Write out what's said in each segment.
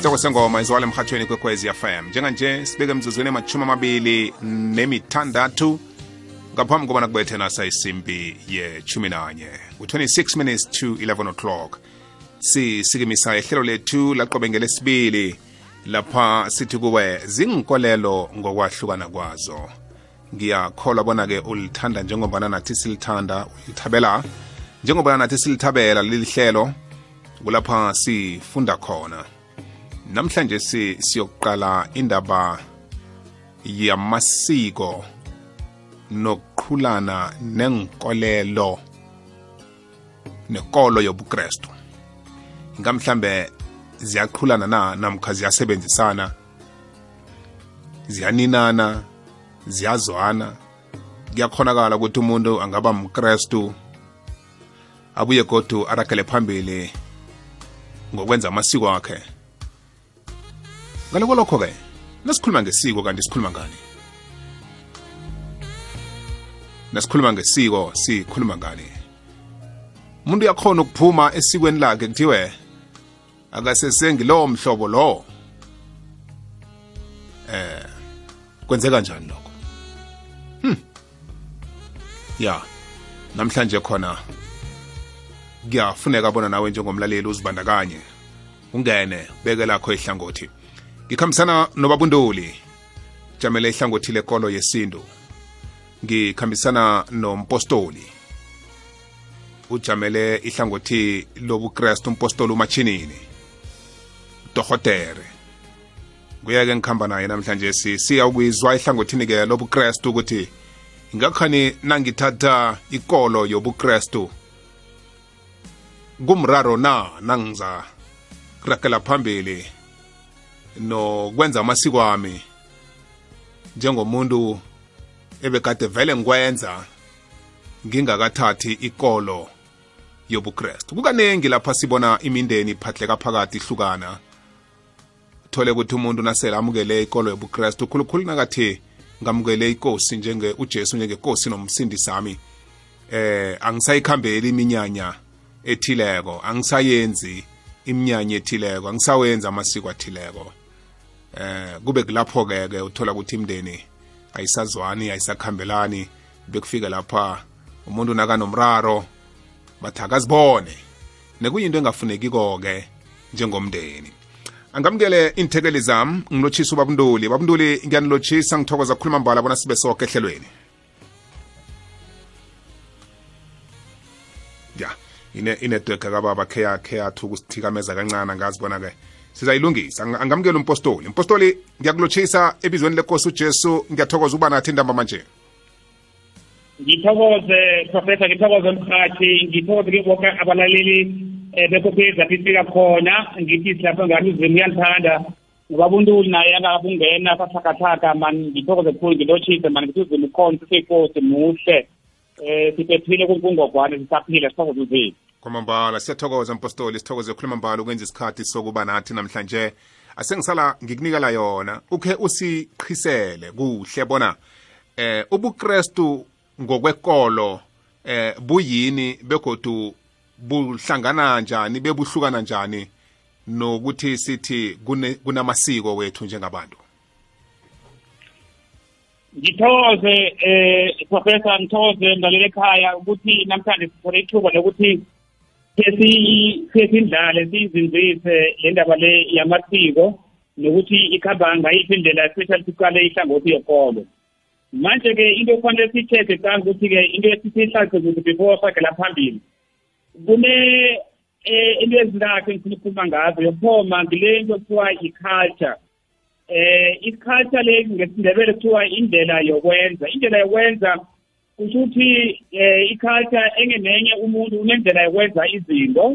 isitoko sengoma izwala emhathweni kwekwezi fm njenganje sibeke emzuzweni emashumi amabili nemithandathu. Ngaphambi kobana kubethe nasa isimbi yechumi nanye u-26 minutes to 11 o'clock. Sisikimisa ihlelo lethu laqobe ngelesibili lapha sithi kuwe zinkolelo ngokwahlukana kwazo. Ngiyakholwa bona-ke ulithanda njengobana nathi silithanda ulithabela. Njengobana nathi silithabela leli hlelo kulapha sifunda khona. Namhlanje si siyokuqala indaba yamasiko nokuqhulana nenkolelo nekolo yobukrestu ngamhlambe ziyaqhulana na namkha ziyasebenzisana? Ziyaninana? Ziyazwana? Kuyakhonakala ukuthi umuntu angaba mkrestu abuye godu aragele phambili ngokwenza amasiko akhe. Ngaloko lokho-ke nasikhuluma ngesiko kanti sikhuluma ngani? Nasikhuluma ngesiko sikhuluma ngani? Umuntu uyakhona ukuphuma esikweni lakhe kuthiwe akasesengilowo mhlobo lo. Eh kwenzeka njani lokho? Hmm. Ya namhlanje khona kuyafuneka bona nawe njengomlaleli uzibandakanye ungene beke lakho ihlangothi. Ngikhambisana nobabunduli. Jamele ihlangothi lekolo yesintu. Ngikhambisana nompostoli. Ujamele ihlangothi lobukrestu umpostoli umachinini dohotere kuye-ke ngikhamba naye namhlanje siya ukuyizwa ihlangothini-ke lobukrestu ukuthi ngakhani nangithatha ikolo yobukrestu kumraro na nangiza kuragela phambili? Nokwenza amasiko ami njengomuntu ebekade vele ngikwenza ngingakathathi ikolo yobukrestu kukaningi lapha sibona imindeni iphahleka phakathi ihlukana. Thole ukuthi umuntu nasele amukele ikolo yobukrestu khulukhulu nakathi ngamukele ikosi njenge ujesu njengekosi nomsindisi sami eh angisayikhambeli iminyanya ethileko angisayenzi iminyanya ethileko angisawenza amasiko athileko. Eh kube kulapho ke ke uthola ukuthi imndeni ayisazwani ayisakhambelani. Bekufika lapha umuntu nakanomraro bathi akazibone. Nekuyinto engafunekiko ke njengomndeni. Angamukele inthekeli zami ngilotshisa ubabunduli. Babunduli ngiyanilotshisa ngithokoza kukhuluma mbala bona sibe soke ehlelweni. Ya ine inetwork kababa khe yakhe yathu ukusithikameza kancane angazibona-ke. Sizayilungisa. Angamukela umpostoli. Umpostoli ngiyakulotshisa ebizweni lenkosi ujesu. Ngiyathokoza ukuba nathi indamba manje. Ngithokoze professor ngithokoze mkhathi ngithokoze ke bonke abalaleli um bekhokhezi lapho ifika khona. Ngithi silapho ngani uzimo uyanithanda ngobabuntuli naye angakabungena sathakathaka mani ngithokoze khulu ngilotshise mani ngithi uzimo ukhona siseyinkosi muhle. Um siphephile kunkungogwane sisaphile sithokoze uzimo kwamambala siyathokoza mpostoli sithokoze khuluma mbala ukwenza isikhathi sokuba nathi namhlanje. Asengisala ngikunikela yona. Ukhe usiqhisele kuhle bona eh ubukrestu ngokwekolo eh buyini begodu buhlangana njani bebuhlukana njani nokuthi sithi kunamasiko wethu njengabantu? Ngithokoze eh professor ngithokoze mlaleli ekhaya ukuthi namhlanje sithole ithuba lokuthi sesindlale siyizinzise le ndaba le yamasiko nokuthi ikhamba ngayiphi indlela especially siqale ihlangothi yekolo manje-ke into okufanele siyithethe canga ukuthi-ke into esisihlalise kuthi before sagela phambili kune um into ezintathu engifuna ukukhuluma ngazo. Yokuthoma ngile nto kuthiwa i-culture. Eh i-culture le ngesindebele kuthiwa indlela yokwenza. Indlela yokwenza kusho ukuthi eh i-culture enye nenye umuntu unendlela yokwenza izinto.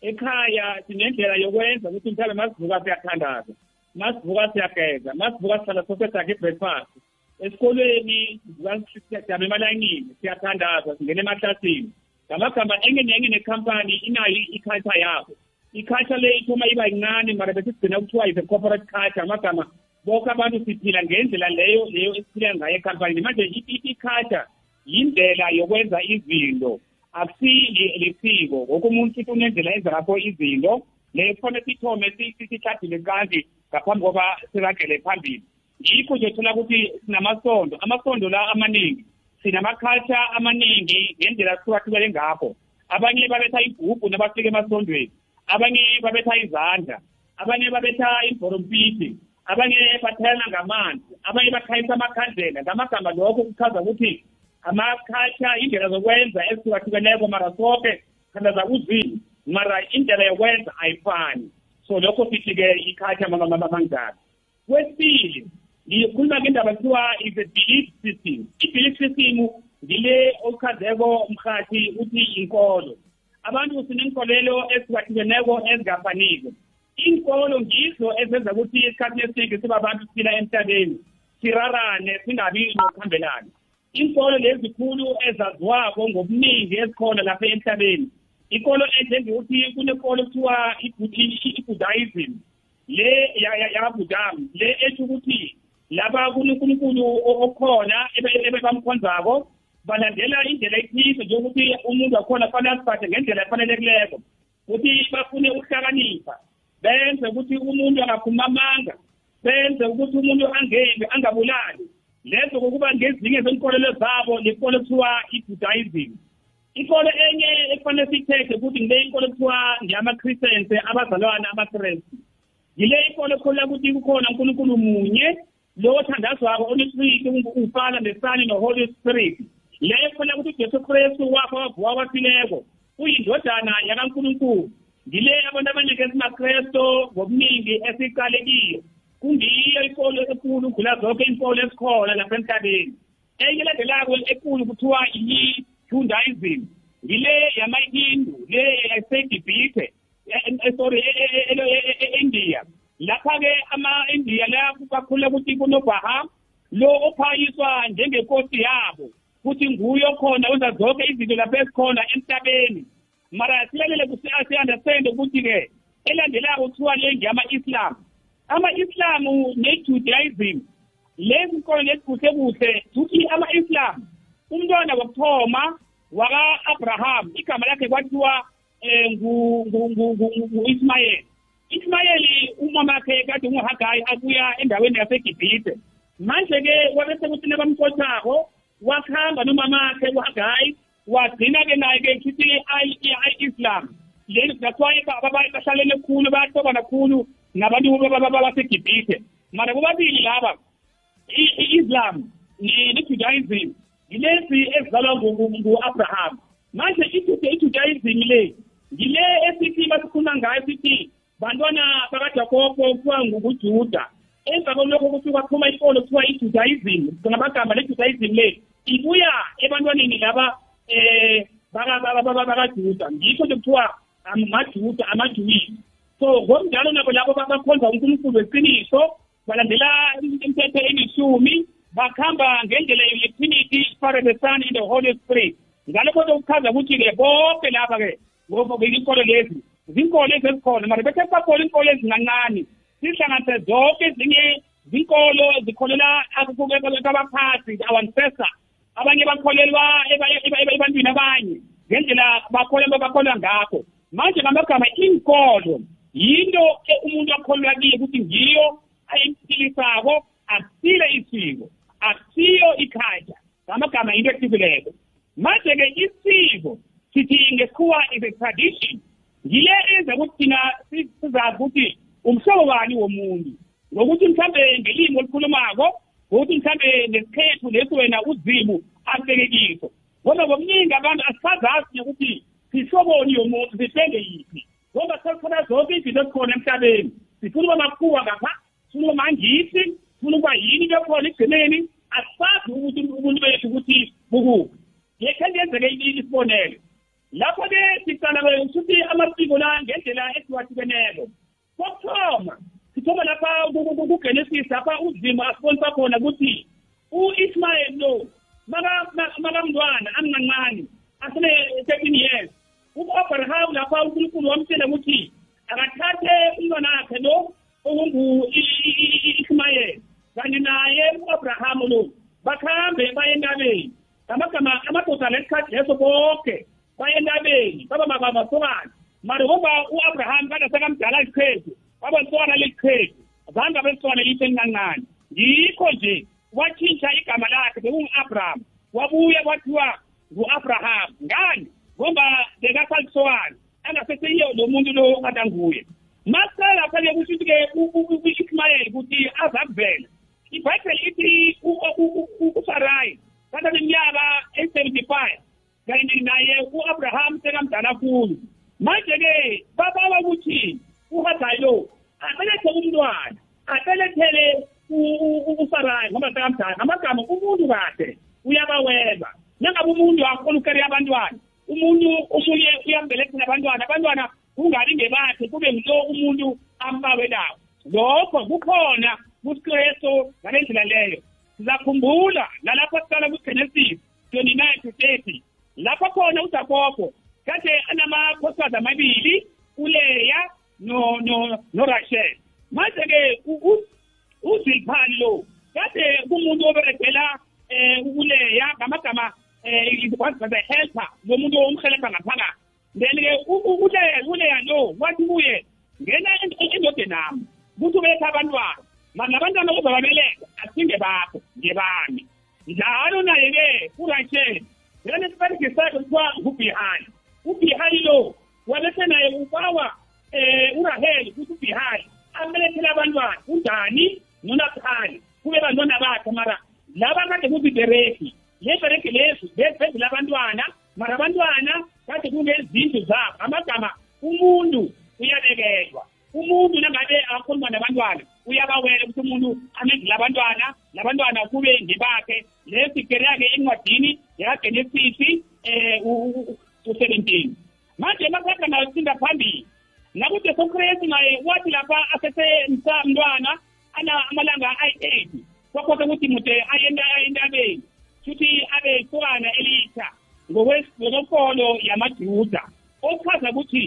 Ekhaya sinendlela yokwenza ukuthi mhlawumbe masivuka siyathandaza masivuka siyageza masivuka sihlala soke sakhe i-breakfast esikolweni siyajama emalangini siyathandaza singena emaklasini ngamagama enye nenye nekhampani inayo i-culture yabo. I-culture le ithoma iba yincane mara bese sigcina kuthiwa is a corporate culture. Amagama bonke abantu siphila ngendlela leyo leyo esiphila ngayo ekhampanini manje i-culture yindlela yokwenza izinto akusili lisiko. Woke umuntu sithi unendlela enza ngakho izinto. Le kufanele sithome sihladile kanti ngaphambi koba sikagele phambili. Yikho nje thola ukuthi sinamasondo. Amasondo la amaningi sinama-culture amaningi ngendlela sihlukahlukele ngakho. Abanye babetha igubhu nabafika emasondweni. Abanye babetha izandla. Abanye babetha ibhorompiti abanye bathelana ngamanzi. Abanye bakhayisa amakhandlela. Ngamagama lokho kuchaza ukuthi ama-culture indlela zokwenza ezihlukahlukeneko mara sonke khandaza kuzini mara indlela yokwenza ayifani. So lokho sithi-ke i-culture manginjalo kwesibili ngikhuluma ngendaba kuthiwa is a belief system. I-belief system ngile ochazeko mhathi uthi inkolo abantu sinenkolelo ezihlukahlukeneko ezingafaniko. Inkolo ngizo ezenza ukuthi esikhathini esiningi sibabantu siphila emhlabeni sirarane singabi nokuhambelana inkolo lezikhulu ezaziwako ngobuningi ezikhona lapha emhlabeni. Ikolo enjengokuthi kunenkolo kuthiwa i-buddhism. Le yakabudam le esho ukuthi laba kuNkulunkulu okhona ebebamkhonzako balandela indlela ethize njengokuthi umuntu wakhona kufanele asiphathe ngendlela efanelekileko. Ukuthi bafune ukuhlakanipha benze ukuthi umuntu angaphuma amanga benze ukuthi umuntu angembi angabulali. Lezo kokuba ngezinye zenkolelo zabo lenkolo kuthiwa i-buddhism inkolo enye ekufanele siyithethe ukuthi ngile inkolo kuthiwa ngeyama-christians abazalwana amakrestu yile inkolo ekholelwa ukuthi kukhona unkulunkulu munye lo othandazwako onesibili ufana nesani no-holy spirit. Leyo khona ukuthi ujesu kristu wafa wavuka kwaphileko uyindodana yakankulunkulu. Ngile abantu abaningi esimakresto ngobuningi esiqalekiyo kungiyo ikolo enkulu ukudlula zonke inkolo ezikhona lapha emhlabeni. Enye elandelako enkulu kuthiwa yi-judaism ngile yamahindu le yasegibhithe sorry e-india lapha-ke ama-indiya la bakhulula ukuthi kunobaham lo ophakiswa njengenkosi yabo futhi nguyo khona wenza zonke izinto lapha ezikhona emhlabeni. Mara silalele si-understande ukuthi-ke elandelayo kuthiwa le ngeyama-islam. Ama-islamu ne-judaism lezi nkolo lezi kuhle kuhle ukuthi ama-islam umntwana wokuthoma waka-abraham igama lakhe kwathiwa um ngu-ismayeli ismayeli. Umamakhe kade nguhagayi abuya endaweni yasegibhithe. Manje-ke wabe sekuthi nabamkothako wakuhamba nomamakhe uhagayi wagcina-ke naye-ke khithi i-islam leli kuthiwa bahlalele khulu bayahlobana khulu nabantu basegibhithe. Mara bobabili laba i-islam ne-judaism yilezi ezidlalwa ngu-abraham manje i-judaism le ngile esithi basikhuluma ngayo sithi bantwana bakajakobo kuthiwa ngujuda emva kolokho kuthi kwaphuma ikolo kuthiwa i-judaism ngamagama le-judaism le ibuya ebantwaneni laba eh bakajuda. Ngikho nje kuthiwa amajuda amajuyisi so ngokunjalo nabo labo bakhonza unkulunkulu weqiniso balandela imithetho elishumi bakhamba ngendlela ye-trinity father the son in the holy spirit. Ngalokho kuchaza ukuthi-ke bonke lapha-ke inkolo lezi zinkolo ezezikhona mara bethe bakhona inkolo ezincancane sihlanganise zonke ezinye zinkolo zikholela kabaphathi our ancestor abanye bakholelwa ebantwini abanye ngendlela bakholelwa bakholwa ngakho. Manje ngamagama inkolo yinto umuntu akholelwa kiyo ukuthi ngiyo ayimpilisako akusile isiko akusiyo ikhaya. Ngamagama into ethibileko manje-ke isiko sithi ngesikhuwa is a tradition. Ngile enza ukuthi thina sizazi ukuthi umhlobo bani womuntu. Ngokuthi mhlambe ngelimi olukhulumako ngokuthi mhlambe nesikhethu lesi wena uzimu asibeke kiso. Ngoba ngobuningi abantu asisazazi ukuthi sihloboni yomuntu sihlenge yiphi. Ngoba sesifuna zonke izinto ezikhona emhlabeni. Sifuna uba makhuwa ngapha sifuna uba mangisi sifuna ukuba yini into ekhona ekugcineni. Asisazi ukuthi ubuntu bethu ukuthi bukuphi yekhe ngenzeke isibonelo? Lapho-ke siqala ukuthi amasiko la ngendlela ehlukahlukeneko. Kokuthoma sithoma lapha kugenesis lapha uzimo asibonisa khona ukuthi u-ismayeli lo makamntwana amncancane asele thirteen years. U-abraham lapha unkulunkulu wamtshela ukuthi akathathe umntwana wakhe lo okungu-ismayeli kanti naye u-abrahamu lo bakhambe baye entabeni. Amagama amadoda lesikhathi leso bonke baye entabeni baba mabasokana mara ngoba u-abraham kade sekamdala kwesona liqhedu zange abesona lihle elincancane. Yikho nje watshintsha igama lakhe bekungu-abraham wabuya kwathiwa ngu-abraham. Ngani? Ngoba bekasalisokana angaseseyiyo lo muntu lo kade anguye. Masela phele kusho ukuthi-ke u-ishumayeli ukuthi azakuvela. Ibhayibheli ithi usarayi kananeminyaka eyi-seventy five kanye naye u-abraham sekamdala kakhulu manje-ke babawa ukuthi uhagayi lo abelethe umntwana abelethele usarayi ngoba sekamdala ngamagama umuntu kade uyabaweba. Nangabe umuntu akhona ukukeriya abantwana umuntu omunye uyambelethela abantwana abantwana kungabi ngebakhe kube ngulo umuntu ambawelayo lokho kukhona kusikristu ngale ndlela leyo. Sizakhumbula nalapho siqala kugenesis twenty nine to thirty lapho khona ujakobo kade anamakhosikazi amabili uleya norachel. Manje-ke uzilphani lo kade kumuntu oberegela um uleya ngamagama um the helper. Lo muntu omhelebha ngaphakathi then-ke uleya uleya lo wathi kuye ngena endodenami kuthi ubeletha abantwana. Manje abantwana ozababeletha asinge bakho ngebami njalo naye-ke urachel lena isiberigi sakhe kuthiwa ngubhihani ubhihani lo wabese naye ubawa um uraheli kuthi ubhihani amelethele abantwana. Udani nonaphali kube bantwana bakhe mara laba kade kuzibereki le bereki lezi bezile abantwana mara abantwana kade kunezindlu zabo. Amagama umuntu uyabekelwa. Umuntu nangabe akhuluma nabantwana uyabawela ukuthi umuntu amenzile abantwana labantwana kube ngibakhe. Lesigeri-ke encwadini yakagenesisi um u-seventeen manje makuhamba nayo sinda phambili nakuthi sokresi naye wathi lapha asesemntwana ana amalanga ayi-eight kwakhosa ukuthi mude ayentabeni futhi abe isokana elitsha ngokwenkolo yamajuda okuchaza ukuthi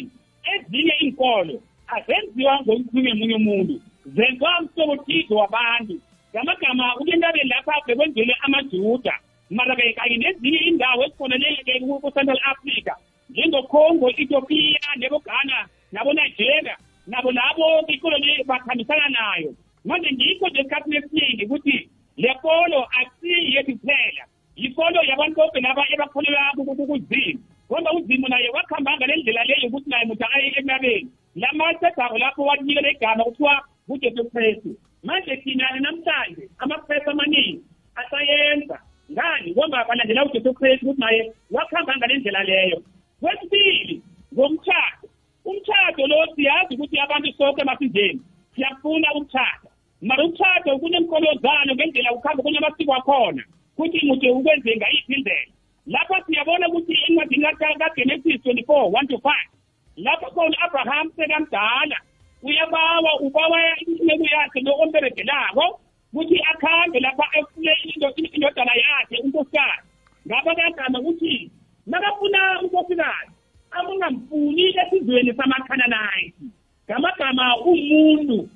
ezinye inkolo azenziwa ngokukhulunywa emunye umuntu zenziwa mhlobothizo wabantu. Ngamagama ukentabeni lapha bekwenzele amajuda mara-ke kanye nezinye indawo ezifoneleke ku-central africa njengocongo ethiopia nebogana nabo-nigeria nabo labo ikolo le bakhambisana nayo. Manje ngikho nje esikhathini esiningi ukuthi le kolo asiyethu kuphela. Yikolo yabantu bonke laba ebakholelwa kuzimu ngoba uzimu naye wakuhamba ngale ndlela leyo ukuthi naye muthi aye enabeni lamasedako lapho wakunikela igama kuthiwa ngujesu kristu. Manje thina namhlanje amapresi amaningi asayenza. Ngani? Ngoba balandela ujesu kristu ukuthi naye wakuhamba ngale ndlela leyo. Kwesibili ngomtshado umtshado lo siyazi ukuthi abantu sonke masizeni siyafuna umtshado mara umtshado kunemkolozano ngendlela ukuhamba kunye amasiko akhona kuthi mude ukwenze ngayiphi indlela. Lapha siyabona ukuthi encwadini kagenesis twenty four one to five lapho khona u-abraham sekamdala uyabawa ubawa inceku yakhe lo omberegelako ukuthi akhambe lapha efune indodana yakhe unkosikazi. Ngapha kagama ukuthi nakafuna unkosikazi akungamfuni esizweni samakhananayithi ngamagama umuntu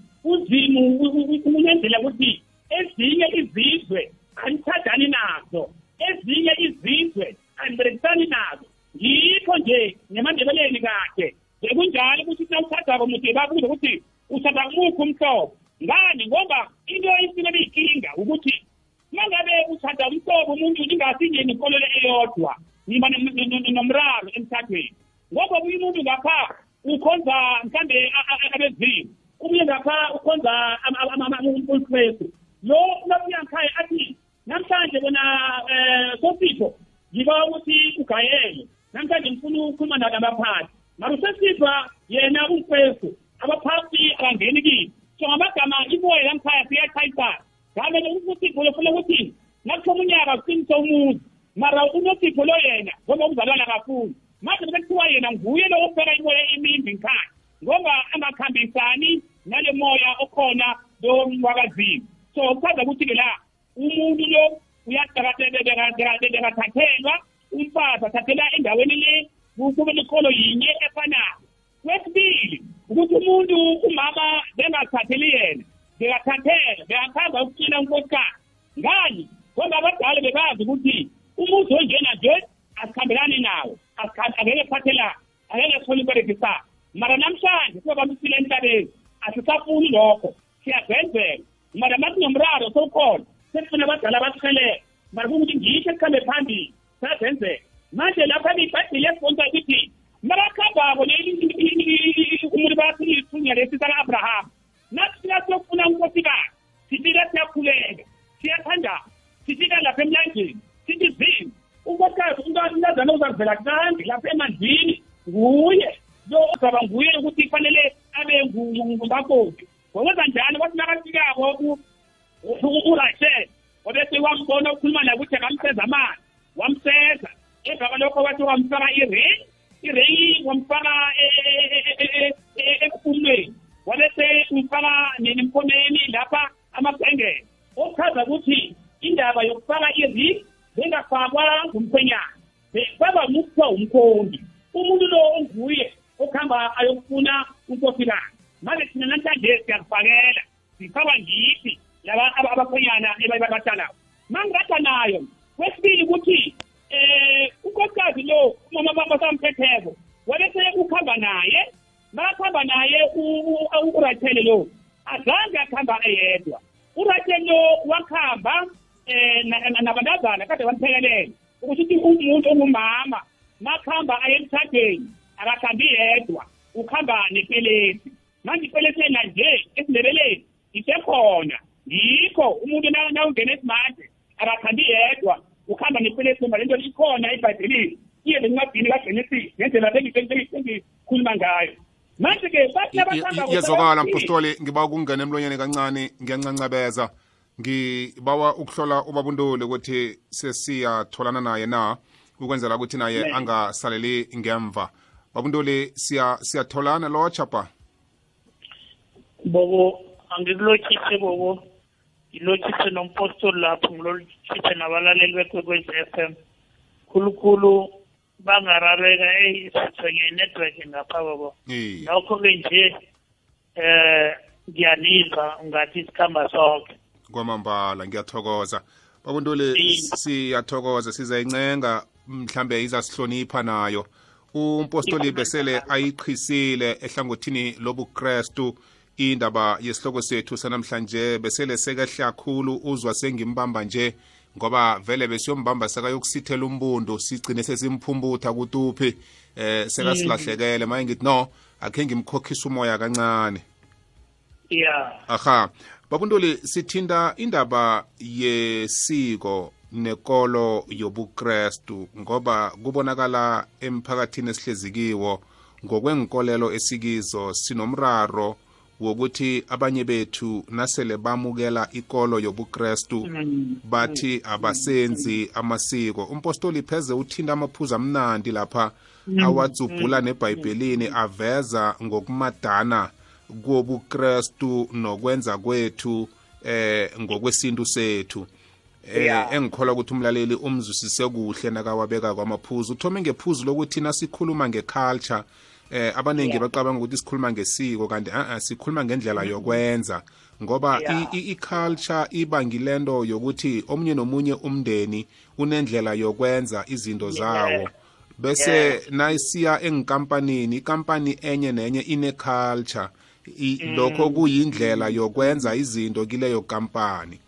sifakwa ngithi laba abakhwenyana ebabatalayo mangirada nayo kwesibili ukuthi eh unkosikazi lo umama basamphetheko wabese ukuhamba naye makuhamba naye urachele lo azange akuhamba eyedwa. Urachele lo wakuhamba um nabantazana kade bamphekelele ukuthi umuntu ongumama makuhamba aye emthadweni akakhambi yedwa ukuhamba nepelesi manje ipelesena nje esindebeleni isekhona. Yikho umuntu nawungena esimanje akakhambi yedwa ukuhamba nepelesi ngoba lento ikhona ebhayibhelini iye lencwadini kagenesis ngendlela sengikhuluma ngayo. Manje-ke bathi yezwakala mpostoli ngiba ukungena emlonyeni kancane ngiyancancabeza. Ngibawa ukuhlola ubabunduli ukuthi sesiyatholana naye na ukwenzela ukuthi naye angasaleli ngemva. Babunduli siya siyatholana lotsha pa. Bobo angikulokhise bobo ngilokhise nompostoli lapho ngilokhise nabalaleli bekwekwezi f m. Khulukhulu bangarareka eyi sithwenye inetwork ngapha bobo nokho-ke nje eh ngiyanizwa ungathi isikhamba sonke. Kwamambala ngiyathokoza. Babunduli siyathokoza sizayincenga mhlambe izasihlonipha nayo. Umpostoli besele ayiqhisile ehlangothini lobukrestu. Indaba yesihloko sethu sanamhlanje besele sekehle kakhulu uzwa sengimbamba nje ngoba vele besiyombamba sekayokusithela umbundu sigcine sesimphumutha kutuphi eh sekasilahlekele. Maye ngithi no akhe ngimkhokhisa umoya kancane. Yeah aha. Babuntuli sithinta indaba yesiko nekolo yobukrestu ngoba kubonakala emphakathini esihlezi kiwo ngokwenkolelo esikizo sinomraro wokuthi abanye bethu nasele bamukela ikolo yobukrestu bathi abasenzi amasiko. Umpostoli pheze uthinta amaphuzu amnandi lapha awadzubhula nebhayibhelini aveza ngokumadana kobukrestu nokwenza kwethu eh ngokwesintu sethu. Eh engikholwa ukuthi umlaleli umzwisise kuhle nakawabeka kwamaphuzu. Uthome ngephuzu lokuthi nasikhuluma ngeculture. Eh abaningi bacabanga ukuthi sikhuluma ngesiko kanti a sikhuluma ngendlela yokwenza. Ngoba i-culture ibangilento yokuthi omunye nomunye umndeni unendlela yokwenza izinto zawo. Bese nayisiya enkampanini ikampani enye nenye ine-culture. Lokho kuyindlela yokwenza izinto kileyo kampani.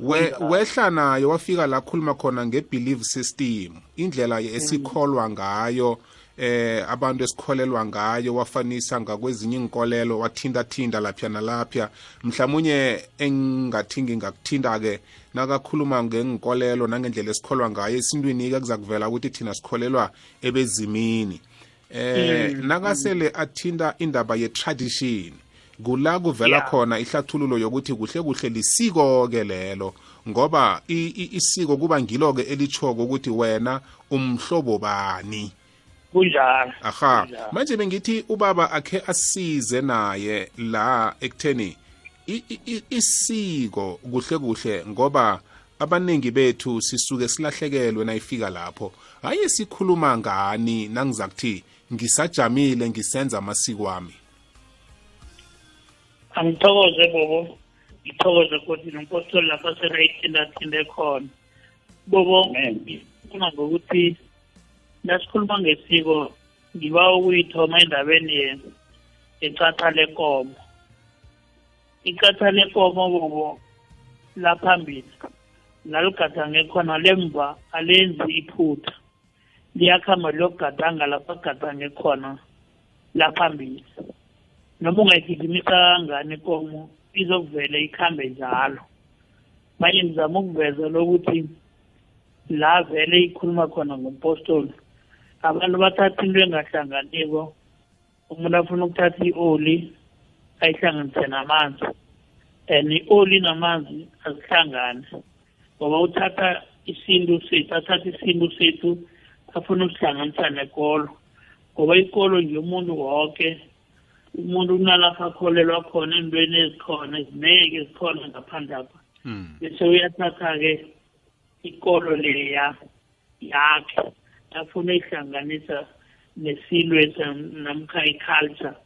We wehla nayo wafika la khuluma khona nge-belief system. Indlela esikholwa ngayo eh abantu esikholelwa ngayo wafanisa ngakwezinye inkolelo wathinta-thinta lapha nalapha mhlawumunye engingathi ngingakuthinta-ke nakakhuluma ngenkolelo nangendlela esikholwa ngayo esintwini-ke kuza kuvela ukuthi thina sikholelwa ebezimini. Eh nakasele athinta indaba ye-tradition kula kuvela khona ihlathululo yokuthi kuhle kuhle lisiko ke lelo ngoba isiko kuba ngilo ke elichoko ukuthi wena umhlobo bani. Kunjalo. Aha. Manje bengithi ubaba akhe asize naye la ekutheni isiko kuhle kuhle ngoba abaningi bethu sisuke silahlekelwe nayifika lapho. Hayi sikhuluma ngani nangiza kuthi ngisajamile ngisenza amasiko wami angithokoze bobo. Ngithokoze ukuthi nompostoli lapha serayithindathinde khona. Bobo ngifuna ngokuthi nasikhuluma ngesiko ngiba ukuyithoma endabeni yecatha lenkomo ikatha lekomo bobo laphambili laligadange khona lemva alenzi iphutha. Liyakhamba liyogadanga lapho agadange khona laphambili noma ungayigijimisa kangani ikomo izokuvele ikhambe njalo. Manje ngizama ukuveza lokuthi la vele ikhuluma khona ngompostoli abantu bathatha into engahlanganiko umuntu afuna ukuthatha i-oli ayihlanganise namanzi. And i-oli namanzi azihlangane. Ngoba uthatha isintu sethu athatha isintu sethu afuna ukusihlanganisa nekolo. Ngoba ikolo nje umuntu wonke umuntu kunalapho akholelwa khona entweni ezikhona ezineke ezikhona ngaphandle apha. Hmm. bese uyathatha-ke ikolo leya yakhe. Afuna uyihlanganisa nesilwe namkha i-culture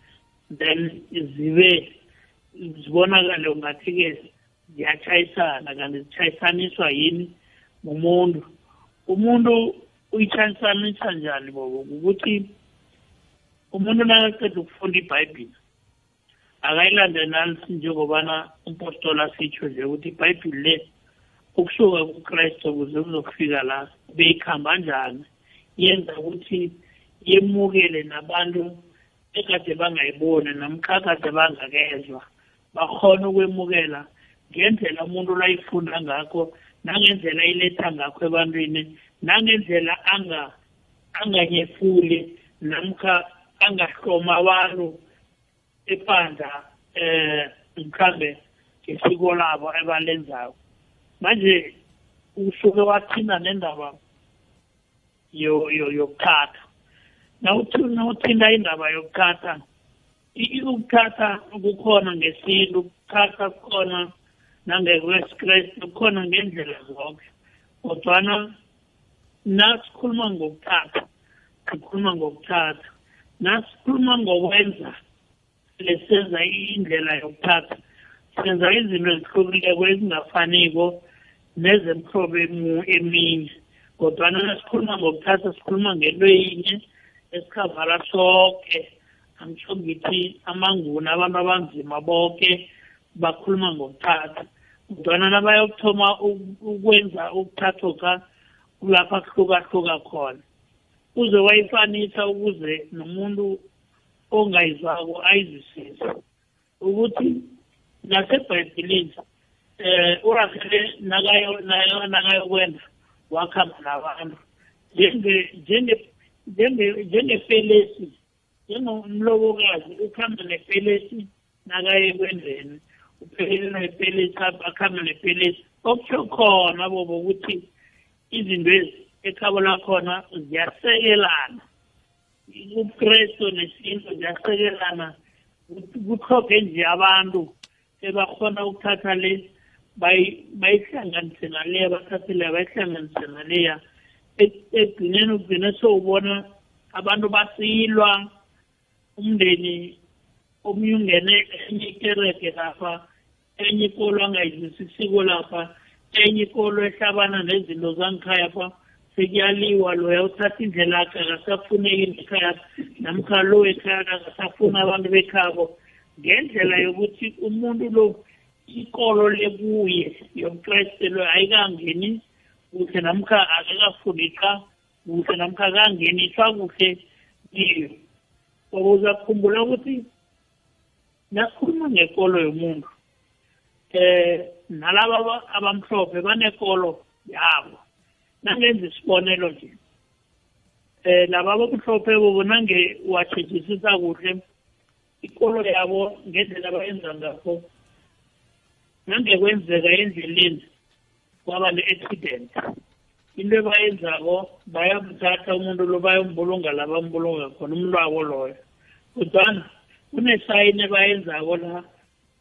then zibe zibonakale ungathi-ke ziyatshayisana kanti zitshayisaniswa yini? Umuntu umuntu uyitshayisanisa njani bobo? Ukuthi umuntu nakaqeda ukufunda ibhayibhile akayilandelisi njengobana umpostoli asitsho nje ukuthi ibhayibhile le ukusuka kukristu ukuze kuzokufika la beyikhamba njani? Yenza ukuthi yemukele nabantu ekade bangayiboni namkhakade bangakezwa. Bakhona ukwemukela ngendlela umuntu layifunda ngakho nangendlela iletha ngakho ebantwini nangendlela anganyefuli namkha angahloma abantu epanda eh mkhambe ngesiko labo ebalenzayo manje usuke wathinda nendaba yokuthatha nawuthinda indaba yokuthatha ukuthatha kukhona ngesintu ukuthatha kukhona nangekwesikrist kukhona ngendlela zonke. Kodwana nasikhuluma ngokuthatha sikhuluma ngokuthatha. Nasikhuluma ngokwenza lesenza indlela yokuthatha senza izinto ezihlukileko ezingafaniko nezemhlobo eminye. Kodwana nasikhuluma ngokuthatha sikhuluma ngento yinye esikhavala soke. Angitsho ngithi amanguni abantu abanzima bonke bakhuluma ngokuthatha. Kodwana nabayokuthoma ukwenza ukuthathoka kulapho kuhlukahluka khona uze wayifanisa ukuze nomuntu ongayizwako ayizwisise. Ukuthi nasebhayibhilini eh urahele nakayokwenza wakhamba nabantu. Njengefelesi njengomlobokazi ukhamba nefelesi nakaye kwendeni uphelele nefelesi akhamba nefelesi okutsho khona bobo ukuthi izinto ezi ekhabo lakhona ziyasekelana. Ukristu nesintu ziyasekelana kuhloge nje abantu ebakhona ukuthatha le bayihlanganise naleya bathathe leya bayihlanganise naleya ekugcineni ugcine sowubona abantu basilwa umndeni omunye ungene enye ikereke lapha enye ikolo angayizwisisiko lapha enye ikolo ehlabana nezinto zangikhaya pha sekuyaliwa loya uthatha indlela yakhe akasafuneki ekhaya namkha lo ekhaya akasafuni abantu bekhabo. Ngendlela yokuthi umuntu lo ikolo lekuye yomkreste lo ayikangeni kuhle namkha akakafundiswa kuhle namkha akangeniswa kuhle kiyo. Ngoba uzakukhumbula ukuthi nasikhuluma ngekolo yomuntu eh nalaba abamhlophe banekolo yabo. Nangenza isibonelo nje eh laba abamhlophe bobo nange watshejisisa kuhle ikolo yabo ngendlela abayenza ngakho. Nangekwenzeka endleleni kwaba ne-accident. Into ebayenzako bayamthatha umuntu lo bayombulunga la bambulunga khona umlwabo loyo. Kodwana kunesayini ebayenzako la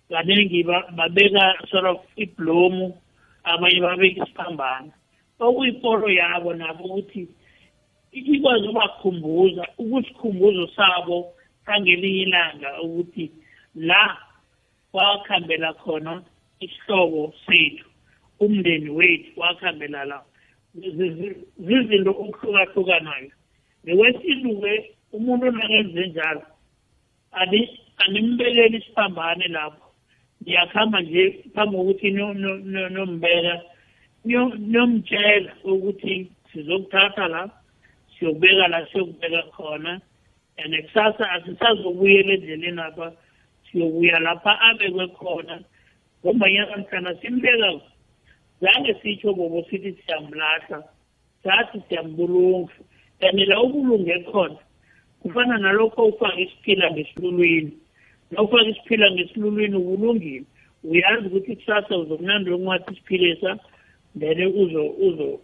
kaningi babeka sort of iblomu abanye babeka isiphambano. Okuyipolo yabo nabo ukuthi ikwazi ubakhumbuza ukusikhumbuzo sabo sangelinye ilanga ukuthi la wakhambela khona isihlobo sethu umndeni wethu wakhambela la zizinto okuhlukahlukanayo. Nekwesiluke umuntu nakenze njalo animbekeli isiphambane lapho. Niyakuhamba nje phambi kokuthi nombeka niyomtshela ukuthi sizokuthatha la siyokubeka la siyokubeka khona. And kusasa asisazobuyela endleleni apha siyobuya lapha abekwe khona. Ngombanyana mhlana simbeka zange sitsho bobo sithi siyamlahla sathi siyambulunga. And la ubulunge khona kufana nalokho ufake isiphila ngesilulwini. Nawufake isiphila ngesilulwini ubulungile. Uyazi ukuthi kusasa uzokunanda ukunwathi isiphilesa then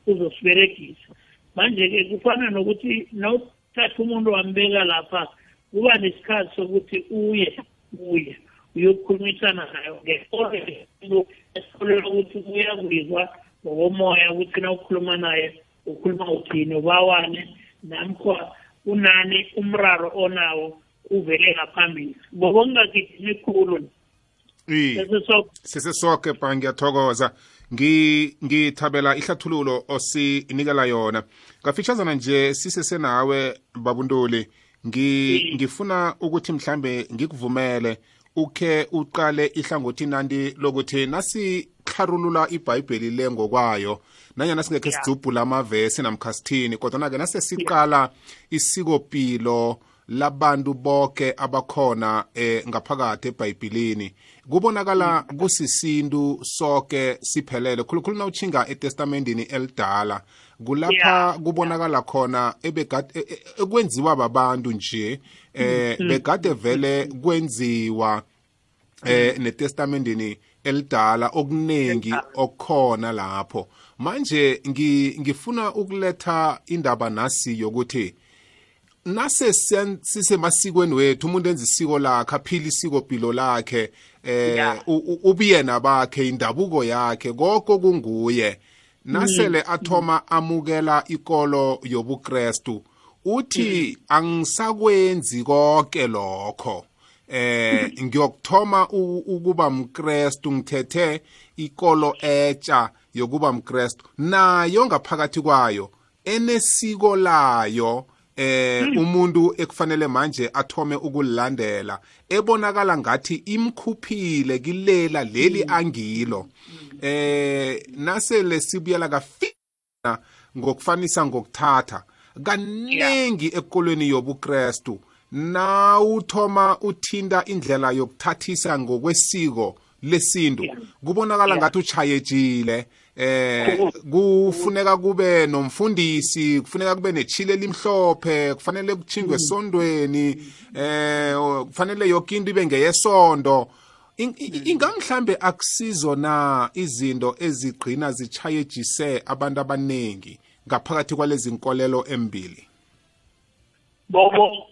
uzosiberegisa. Manje-ke kufana nokuthi nawuthatha umuntu wambeka lapha kuba nesikhathi sokuthi uye uye. Uyokukhulumisana nayo ngekolo esikholelwa ukuthi uyakuzwa ngokomoya ukuthi na ukhuluma naye ukhuluma uthini ubawane namkha unani umraro onawo uvele ngaphambili. Ngoba ngingagijimi khulu. Sesesoke ba ngiyathokoza. Ngithabela ihlathululo osinikela yona. Ngafitshazana nje sisesenawe babuntuli. Ngifuna ukuthi mhlambe ngikuvumele ukhe uqale ihlangothi nanti lokuthi nasikharulula ibhayibheli le ngokwayo nanyana singekhe sidzubhula amavesi namkhasithini kodwa-ke nasesiqala isikopilo labantu bonke abakhona eh, ngaphakathi ebhayibhilini. Kubonakala kusisintu sonke siphelele khulukhulu na uchinga etestamentini elidala kulapha kubonakala khona ebegade e, e, ekwenziwa babantu nje eh begade vele kwenziwa eh netestamentini elidala okuningi okukhona lapho. Manje ngifuna ukuletha indaba nasi yokuthi nase sisemasikweni wethu umuntu enza isiko lakhe aphila isiko philo lakhe eh ubiyena bakhe indabuko yakhe konke kunguye nasele mm. athoma amukela ikolo yobukrestu uthi mm. angisakwenzi konke lokho eh ngiyokuthoma ukuba mkrestu ngithethe ikolo etsha yokuba mkrestu nayo ngaphakathi kwayo enesiko layo eh hmm. umuntu ekufanele manje athome ukulandela ebonakala ngathi imkhuphile kilela leli hmm. angilo eh nasele sibuyela kafina ngokufanisa ngokuthatha. Kaningi ekolweni yobukrestu. Na uthoma uthinta indlela yokuthathisa ngokwesiko lesintu. Kubonakala ngathi uchayejile eh kufuneka kube nomfundisi kufuneka kube nechile elimhlophe kufanele kuchingwe mm. esondweni eh kufanele yonke into ibe ngeyesondo. Ingamhlambe akusizo na izinto ezigqina zichayejise abantu abaningi ngaphakathi kwalezi nkolelo embili? Bobo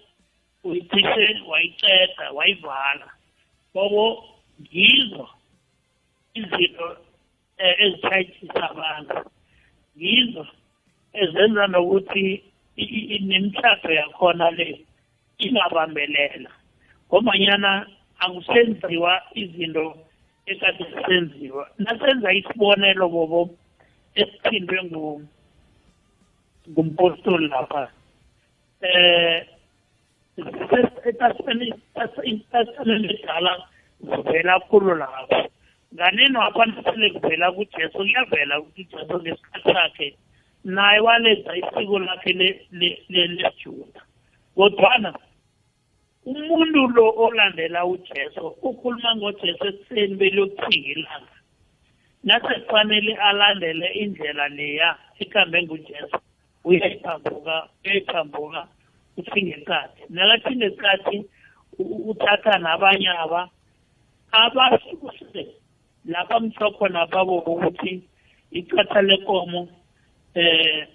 uyithishe wayiceda wayivala. Bobo yizo izinto Eh, ezitshayisisa abantu. Yizo ezenza nokuthi nemitshato yakhona le ingabambelela. Ngomanyana akusenziwa izinto ekade zisenziwa nasenza isibonelo bobo esiphindwe ngumpostoli lapha. Eh etasitamenini edala zivela khulu lapho nganeno aphanasele kuvela kujesu kuyavela ukuthi ujesu ngesikhathi sakhe naye walenza isiko lakhe lesijuda kodwana umuntu lo olandela ujesu ukhuluma ngojesu ekuseni beliyokuthinga ilanga nasekufanele alandele indlela leya ikhambe ngujesu uyayiphambuka uyayiphambuka uthinge isikhathi nakathinge isikhathi uthatha nabanye aba abasuse lapha mhlokho babo ukuthi icatha lekomo eh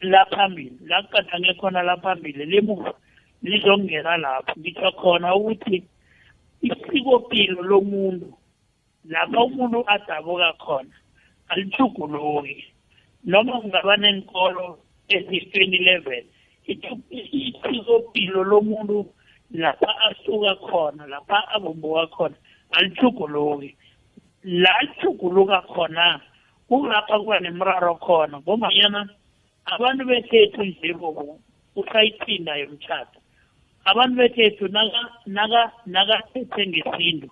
laphambili la kucadange khona laphambili lemuva. Lizongena lapho ngitsho khona ukuthi isikopilo lomuntu lapha umuntu adabuka khona alithuguluki noma kungaba nenkolo eziyi-twenty eleven isikopilo lomuntu lapha asuka khona lapha abombuka khona alithuguluki la ithuguluka khona kulapha kuba nemraro khona ngombanyana abantu bekhethu nje bobo usayiphinda yomtshado abantu bekhethu nakathethe ngesintu.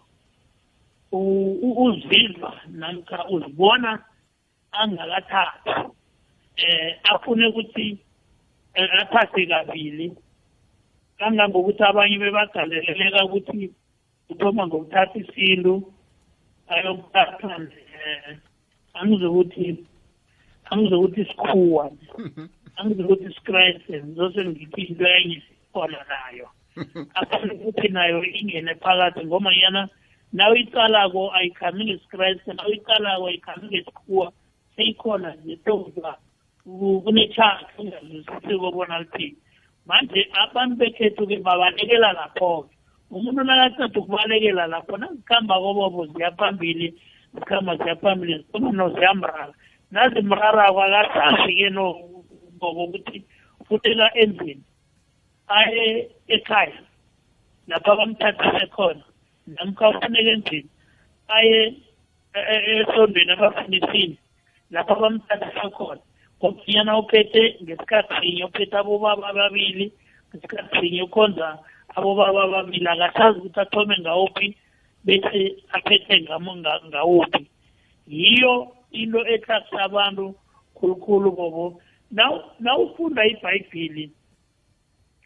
Uzizwa namkha uzibona angakathathi eh afune ukuthi eh, athathe kabili. Kangangokuthi abanye bebagaleleleka ukuthi uthoma ngokuthatha isintu ayokuthatha um angizokuthi angizokuthi isikhuwa angizokuthi isikreste ngizose ngithi into enye khona nayo afane ukuthi nayo ingene phakathi ngomanyana nawuyicalako ayikhambi ngesikreste nawuyicalako ayikhambi ngesikhuwa seyikhona nje tozwa kunechance ungazwisisiko bona lithini manje abantu bekhethu-ke babalekela lapho-ke. Umuntu nakaceda ukubalekela lapho nazikuhamba kobobo ziyaphambili zikhamba ziyaphambili zifuna no ziyamrara nazimrarako akasazi-ke ngokuthi futela endlini. Aye ekhaya lapho abamthathise khona. Namkha ufuneka endlini aye e, e, esondweni abafunisini lapho abamthathisa khona. Ngokunyana uphethe ngesikhathi sinye uphethe abobaba ababili ngesikhathi sinye ukhonza abobaba ababili akasazi ukuthi athome ngawuphi bese aphethe ngawuphi. Yiyo into etlakisa abantu khulukhulu bobo. Nawufunda ibhayibhili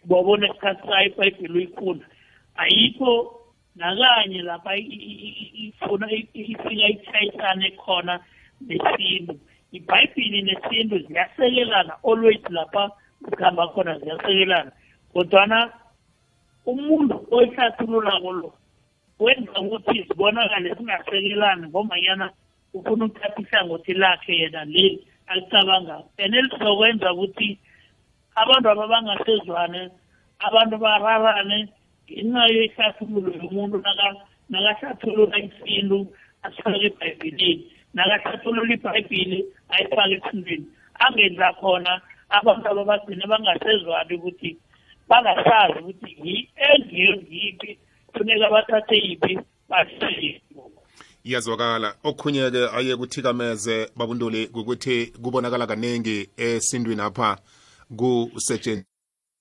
bobo nesikhathi sayo ibhayibhili uyifunda ayikho nakanye lapha ifuna ifika itshayisane khona nesintu. Ibhayibhili nesintu ziyasekelana always lapha kuhamba khona ziyasekelana. Kodwana umuntu oyihlathululako lo wenza ukuthi zibonakale zingasekelani ngomanyana ufuna ukuthatha ihlangothi lakhe yena leli alicabangako and elizokwenza ukuthi abantu aba bangasezwane abantu bararane ngenxa yehlathululo yomuntu nakahlathulula isintu asifake ebhayibhilini. Nakahlathulula ibhayibhili ayifake esindweni angenza khona abantu aba bagcine bangasezwani ukuthi bangasazi ukuthi engiyo ngiyiphi funeka bathathe yiphi basiyibo iyazwakala. Okhunye-ke aye kuthikameze babunduli kukuthi kubonakala kaningi esindwini apha. Kusetshenziswa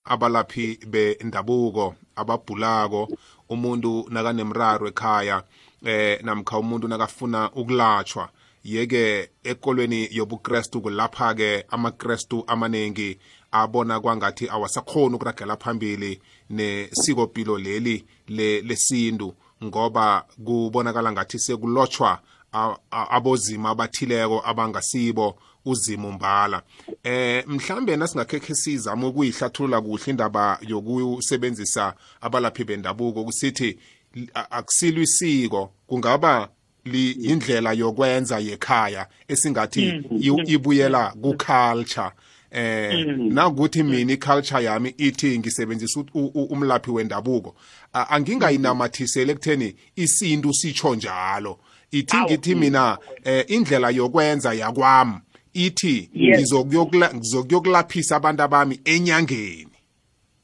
abalaphi bendabuko ababhulako umuntu nakanemraro ekhaya eh namkha umuntu nakafuna ukulatshwa yeke ekolweni yobukrestu kulapha-ke amakrestu amaningi abona kwangathi awasakhoni ukuragela phambili nesikopilo leli lesintu ngoba kubonakala ngathi sekulotshwa abozima abathileko abangasibo uzimo mbala. Eh mhlambe nasingakhekhe sizama ukuyihlathulula kuhle indaba yokusebenzisa abalaphi bendabuko kusithi akusilwa isiko. Kungaba indlela yokwenza yekhaya esingathi mm. ibuyela ku-culture. Eh mm. nakuthi mina iculture yami ithi ngisebenzisa umlaphi wendabuko. Angingayinamathisele ekutheni isintu sitsho njalo. Ithi ngithi mina eh indlela yokwenza yakwami. Ithi ngizokuyokulaphisa abantu abami enyangeni.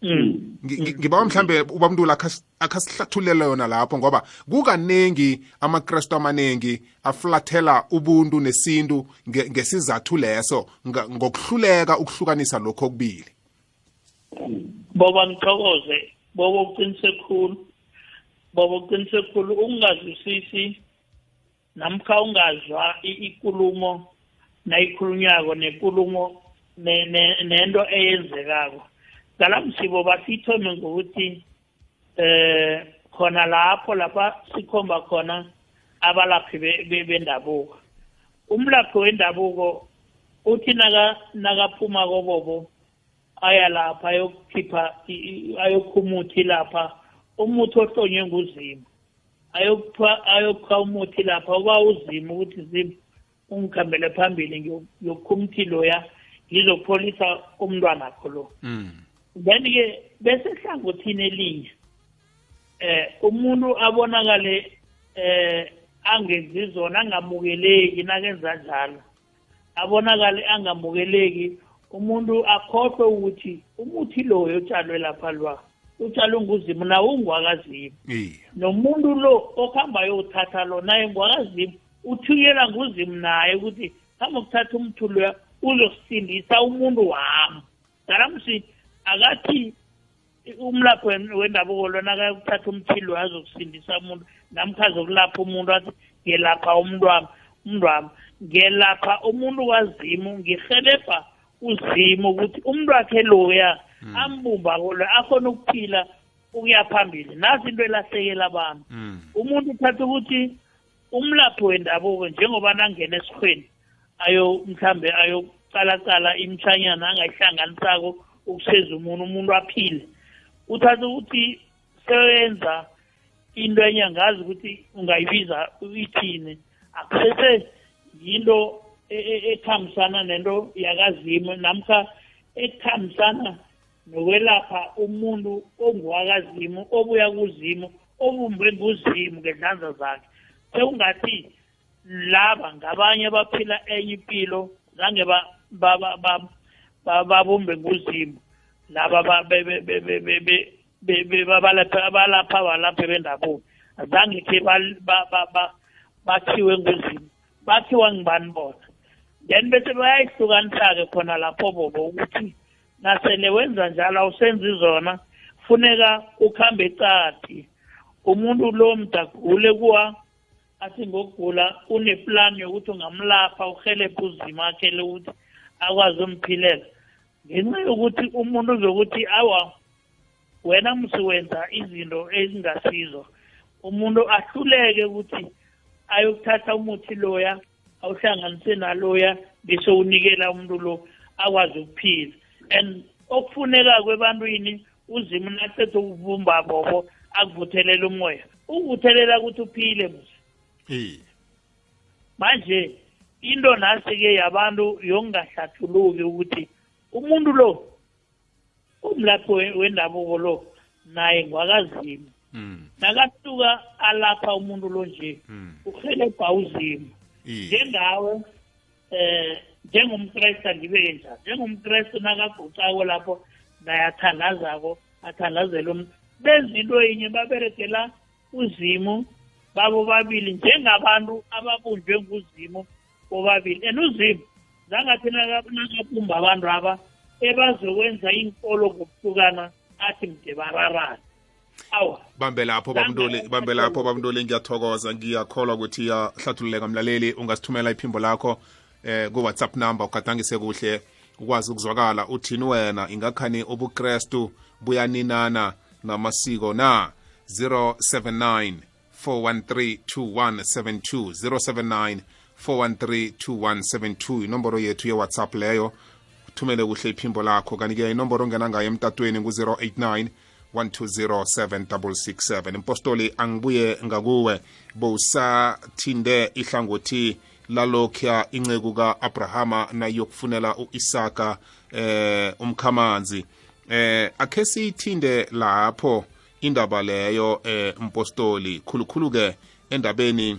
Mm. ngiba mhlambe ubamntula akhasihlathulele yona lapho ngoba kukaningi amakrestu amaningi aflathela ubuntu nesintu ngesizathu leso ngokuhluleka ukuhlukanisa lokho okubili. Boba ngithokoze boba uqinise khulu boba uqinise khulu ukungazwisisi namkha ungazwa ikulumo nayikhulunyako nekulumo nento eyenzekako. Ngalamsibo basithome ngokuthi eh khona lapho lapha sikhomba khona abalaphi bendabuko. Umlaphi wendabuko uthi naka nakaphuma kobobo aya lapha ayokukhipha ayokhumuthi lapha. Umuthi ohlonywe nguzimo ayokupha umuthi lapha uba uzima ukuthi zimo ungikhambele phambili ngiyokhumuthi loya ngizopholisa umntwana kho lo. Mm. then-ke bese hlangothini elinye? Eh umuntu abonakale eh angenzi zona angamukeleki nakenza njalo. Abonakale angamukeleki umuntu akhohlwe ukuthi umuthi loyo otshalwe lapha lwa utshalwe nguzimu nawo ungwakazimu. Nomuntu lo okuhambayo uthatha lo naye ngwakazimu uthukela nguzimu naye ukuthi hamba ukuthatha umuthi loya uzosindisa umuntu wami ngalamsi akathi umlapho wendabuko lona akayokuthatha umthilo azokusindisa umuntu namkhazi ukulapha umuntu athi ngelapha umuntu wami umuntu wami ngelapha umuntu wazimu ngihelebha uzimu ukuthi umuntu wakhe loya hmm. ambumbako lo akhona ukuphila ukuya phambili nazi into elahlekela abantu hmm. umuntu uthatha ukuthi umlaphi wendabuko njengoba nangena esihweni ayo mhlambe ayokucalacala imtshanyana angayihlanganisako ukuseza umuntu umuntu aphile. Uthatha ukuthi sewenza into enye angazi ukuthi ungayibiza ithini akusese yinto e, e, nento yakazimo namkha ethambisana nokwelapha umuntu onguwakazimo obuya kuzimo obumbe nguzimo ngezandla zakhe. Sekungathi laba ngabanye abaphila enye impilo zange babumbe nguzimo. Laba abalapha abalaphi bendabuko. Azange khe bakhiwe nguzimo. Bakhiwa ngibani bona? Then bese bayayihlukanisa-ke khona lapho bobo ukuthi nasele wenza njalo awusenzi zona funeka ukuhambe ecadi umuntu lo mdagule kuwa athi ngokugula uneplani yokuthi ungamlapha uhelebhe uzima akhe lokuthi akwazi umphilela ngenxa yokuthi umuntu uzokuthi awa wena msiwenza izinto ezingasizo umuntu ahluleke ukuthi ayokuthatha umuthi loya awuhlanganise naloya bese unikela umuntu lo akwazi ukuphila. And okufuneka kwebantwini uzima nacethe ukuvumba bobo akuvuthelela umoya. Ukuvuthelela ukuthi uphile musi manje into nasi-ke yabantu yokungahlathuluki ukuthi umuntu lo umlaphi wendabuko lo naye ngwakazima mm. nakasuka alapha umuntu lo nje mm. uhelebha uzimo njengawe eh njengomkrestu angibeke njani njengomkrestu nakagucako lapho nayathandazako athandazela umuntu. Benza into yinye baberegela uzimu babo babili njengabantu ababunjwe nguzimu bobabili. And uzimu zangathi nakabumba abantu aba ebazokwenza inkolo ngokuhlukana athi mde bararane awa. Bambe lapho bamntoli bambe lapho bamntoli ngiyathokoza ngiyakholwa ukuthi yahlathululeka mlaleli ungasithumela iphimbo lakho eh ku-whatsapp number ugadangise kuhle ukwazi ukuzwakala. Uthini wena? Ingakhani ubukrestu buyaninana namasiko na? 079 413 2172 079 413 2172 inomboro yethu ye-whatsapp leyo. Thumele kuhle iphimbo lakho. Kanti-ke inomboro ongena ngayo emtatweni ku-089 1207667 impostoli angibuye ngakuwe. Bowusathinde ihlangothi lalokhuya inceku ka-abrahama nayokufunela u-isaka eh umkhamanzi. Eh akhe siyithinde lapho indaba leyo eh mpostoli khulukhulu ke endabeni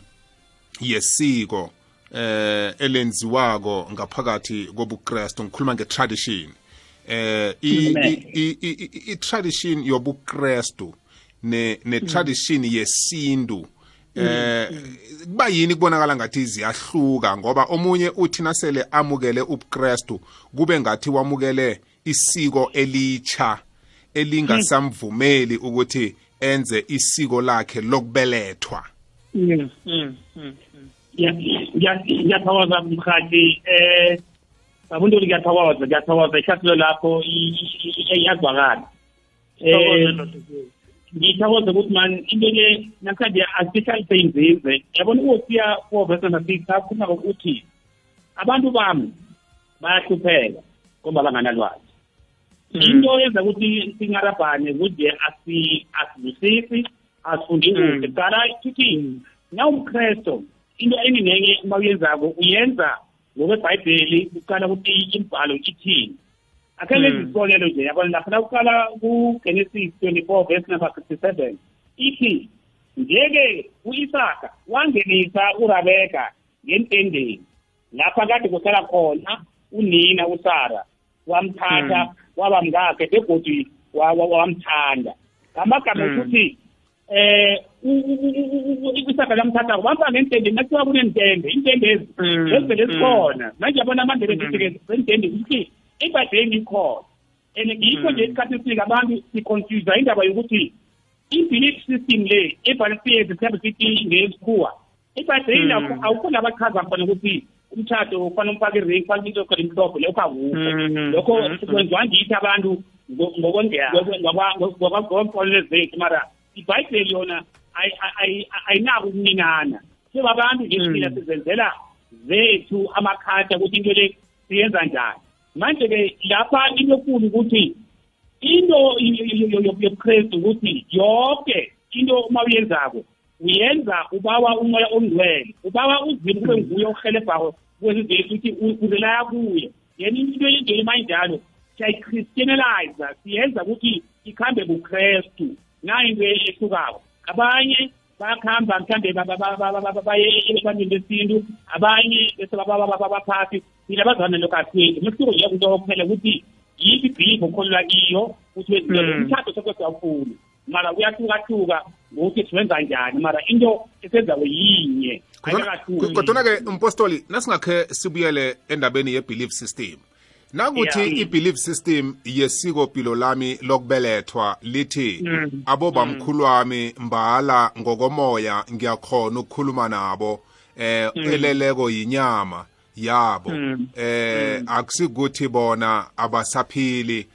yesiko eh elenziwako ngaphakathi kobukrestu ngikhuluma nge-tradition. Eh i-tradition yobukrestu ne-tradition yesintu eh kuba yini kubonakala ngathi ziyahluka ngoba omunye uthi nasele amukele ubukrestu kube ngathi wamukele isiko elitsha. Elingasamvumeli ukuthi enze isiko lakhe lokubelethwa. Mm, mm, mm. ngiyathokoza mhathi eh abuntu ngiyathokoza ngiyathokoza. Ihlathilo lakho iyazwakala. Eh ngithokoza ukuthi man into le namhlanje asihlalise inzize yabona ukosiya kuvesa nasikhuluma ngokuthi abantu bami bayahlupheka ngoba banganalwazi. Into yenza ukuthi singarabhane kuze asizwisisi asifundi kuhle. Qala ukuthi nawumkresto into eninenye uma uyenzako uyenza ngokwebhayibheli uqala ukuthi imbhalo ithini. Akhele hmm. izibonelo nje yabona lapha na uqala kugenesis 24 verse number 57 ithi njeke u-isaka wangenisa urabeka ngentendeni lapha kade kuhlala khona unina usara. Wamthatha hmm. waba mngakhe begodi wamthanda. Ngamagama hmm. ukuthi eh isaka lamthathako bamfaka entendeni nakuthiwa kunentende intende ezi ezivele zikhona. Manje yabona amandebe thithike zentende ukuthi ibhayibheleni ikhona and yikho nje isikhathi esifika abantu siconfusa indaba yokuthi i-belief system le ebhalisiyenze mhlawumbe sithi ngesikhuwa ebhayibhelini awukho labachaza khona ukuthi umthatho kufanele umfake iring kufanele into khona imhlophe lokho akukho lokho kwenziwa ngithi abantu ngokwamfolelo zethu mara ibhayibheli yona ayinako ukuninana sebabantu nje sina sizenzela zethu amakhatha ukuthi into le siyenza njani manje-ke lapha into enkulu ukuthi into yobuKristu ukuthi yonke into uma uyenzako uyenza ubawa umoya ongcwele ubawa uzimo kube nguye ohelebhako kwezizethu ukuthi uzelaya kuye yena into enjeli mayinjalo siyayi-christianalize siyenza ukuthi ikhambe kuKristu nayo into ehlukako abanye bayakuhamba mhlawumbe baye ebantwini besintu abanye bese babaphasi thina bazana lokho asiyenzi umehluko nje kunto kuphela ukuthi yiphi ibhilifu okholelwa kiyo ukuthi wenzile umthatho sokwesawufuni mara kuyahlukahluka ngokuthi siwenza njani mara into esenzayo yinye kodwana-ke mpostoli nasingakhe sibuyele endabeni ye-belief system nakuthi yeah. i-belief system yesikopilo lami lokubelethwa lithi mm. abobamkhulu wami mbala ngokomoya ngiyakhona ukukhuluma nabo eh mm. eleleko yinyama yabo mm. eh mm. akusikuthi bona abasaphili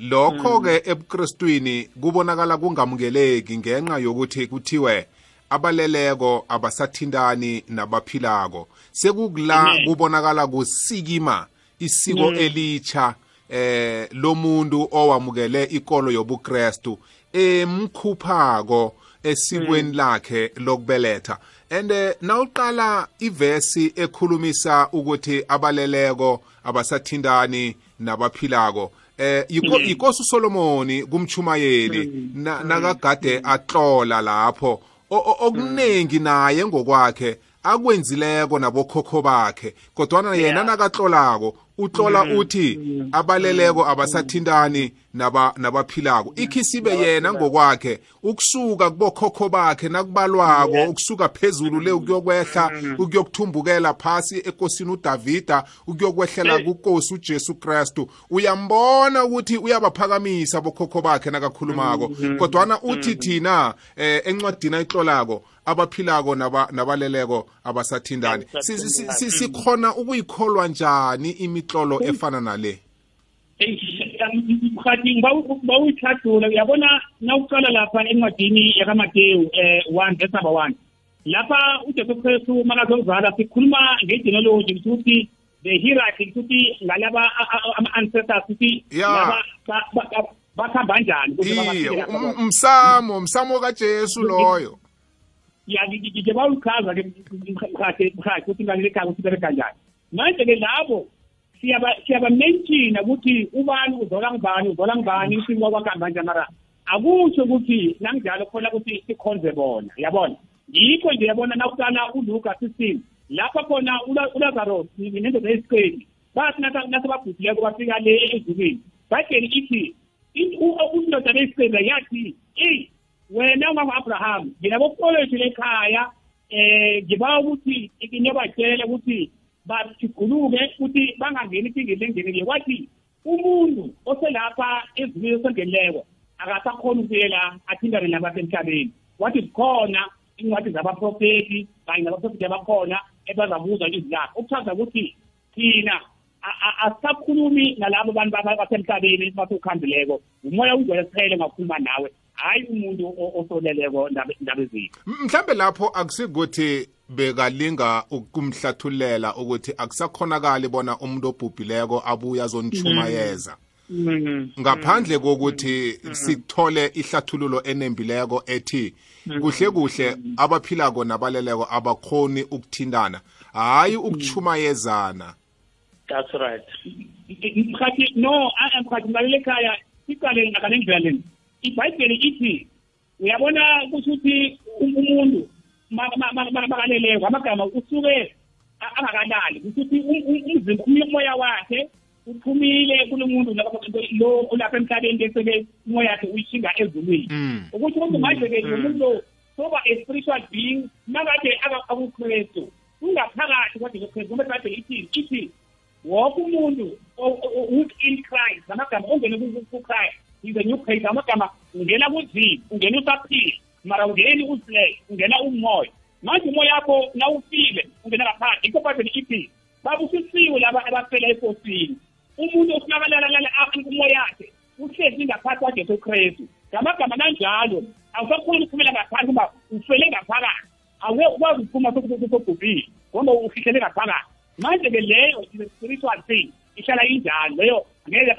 lokho ke mm. ebukristwini kubonakala kungamukeleki ngenxa yokuthi kuthiwe abaleleko abasathintani nabaphilako. Sekukula kubonakala kusikima isiko elitsha eh lomuntu owamukele ikolo yobuKristu emkhuphako esikweni lakhe lokubeletha. And nawuqala ivesi ekhulumisa ukuthi abaleleko abasathintani nabaphilako eh yikosi uSolomoni kumchumayeli nakagade atlola lapho. Okuningi naye ngokwakhe akwenzileko nabokhokho bakhe kodwana yena nakatlolako utlola mm-hmm. uthi mm-hmm. abaleleko abasathintani nabaphilako. Ikhi sibe yena ngokwakhe ukusuka kubokhokho bakhe nakubalwako ukusuka phezulu le ukuyokwehla mm-hmm. ukuyokuthumbukela phasi ekosini udavida ukuyokwehlela kukosi ujesu kristu. Uyambona ukuthi uyabaphakamisa bokhokho bakhe nakakhulumako. Kodwana uthi thina eh encwadini ayitlolako abaphilako nabaleleko abasathindani sikhona ukuyikholwa njani imitlolo efana nale? Mhathi bawuyithathula uyabona nawuqala lapha encwadini yakamateyu um one verse number one. Lapha ujesu kristu makazozala sikhuluma ngegenealogy ukuthi the hierarchy ukuthi ngalaba ama-ancestors ukuthi bakuhamba njani? Umsamo umsamo kajesu loyo. Ya ngike bawuchaza ke mkhathi mkhathi ukuthi ngani lekhaya ukuthi bere kanjani manje ke labo siyaba siyaba mention ukuthi ubani uzola ngibani uzola ngibani isimo kwakuhamba nje mara. Akusho ukuthi nanginjalo khona ukuthi sikhonze bona yabona yikho nje yabona nakuqala uLuka 16 lapha khona uLazarus nendoda yesiqeli bathi nasebabhudileko bafika le ezulwini. Bayibheli ithi indoda lesiqeli yathi eyi wena ungaka-abraham ngina bokukolwethu lekhaya eh ngiba ukuthi nginobatshele ukuthi bajuguluke ukuthi bangangeni iphingile engenile kwathi umuntu oselapha ezulwini osengenileko akasakhona ukuyela athintane nabasemhlabeni. Wathi zikhona incwadi zabaprofeti kanye nabaprofeti abakhona ebazabuzwa ilizwi lakhe okuchaza ukuthi thina asisakhulumi nalabo bantu basemhlabeni basukhambileko umoya ungcwele siqhele ngakhuluma nawe. Hayi umuntu osoleleko ndaba ezinto mhlambe lapho akusikuthi bekalinga ukumhlathulela ukuthi akusakhonakali bona umuntu obhubhileko abuya azonichumayeza mm-hmm. ngaphandle kokuthi mm-hmm. sithole ihlathululo enembileko ethi mm-hmm. kuhle kuhle abaphilako nabaleleko abakhoni ukuthindana hayi ukuchumayezana that's right. Mkhathi no mkhathi ngalele ekhaya siqale nakanendlela leni ibhayibheli ithi uyabona kusho ukuthi umuntu makaleleko amagama usuke angakalali. Kusho ukuthi umzimba umoya wakhe uphumile kulo muntu lo olapha emhlabeni bese-ke umoya yakhe uyishinga ezulwini. Ukuthi ukuthi manje-ke lo muntu lo soba a-spiritual being nakade akukristu ungaphakathi kwajesu kristu ngoba ibhayibheli ithi ithi woke umuntu who's in christ. Ngamagama ongene kuchrist is a new creator amagama ungena kuzini ungena usaphila mara ungeni uziflesh ungena umoya manje umoya wakho nawufile ungena ngaphandle. Ikho bhayibheli ithi babusisiwe laba abafela efosini umuntu ofunakalalala umoya yakhe uhlezi ngaphakathi kwajesu kristu. Ngamagama kanjalo awusakhona ukuphumela ngaphandle uba ufele ngaphakathi. Awuke ukwazi ukuphuma sobhubhile ngoba ufihlele ngaphakathi. Manje-ke leyo is a spiritual thing ihlala injalo. Leyo ngeke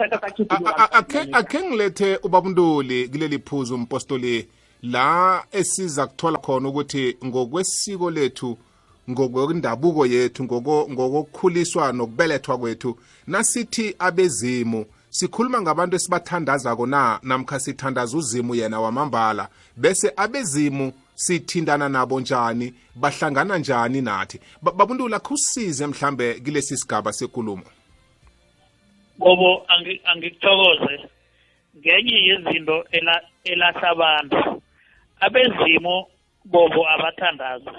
akhe ngilethe ubabunduli kuleli phuzu umpostoli la esiza kuthola khona ukuthi ngokwesiko lethu ngokwendabuko yethu ngokukhuliswa nokubelethwa kwethu nasithi abezimu sikhuluma ngabantu esibathandazako na? Namkha sithandaza uzimu yena wamambala bese abezimu sithindana nabo njani bahlangana njani nathi? Babundula khusize mhlambe kulesi sigaba senkulumo bobo angikuthokoze. Ngenye yezinto elahla abantu abezimu bobo abathandaza.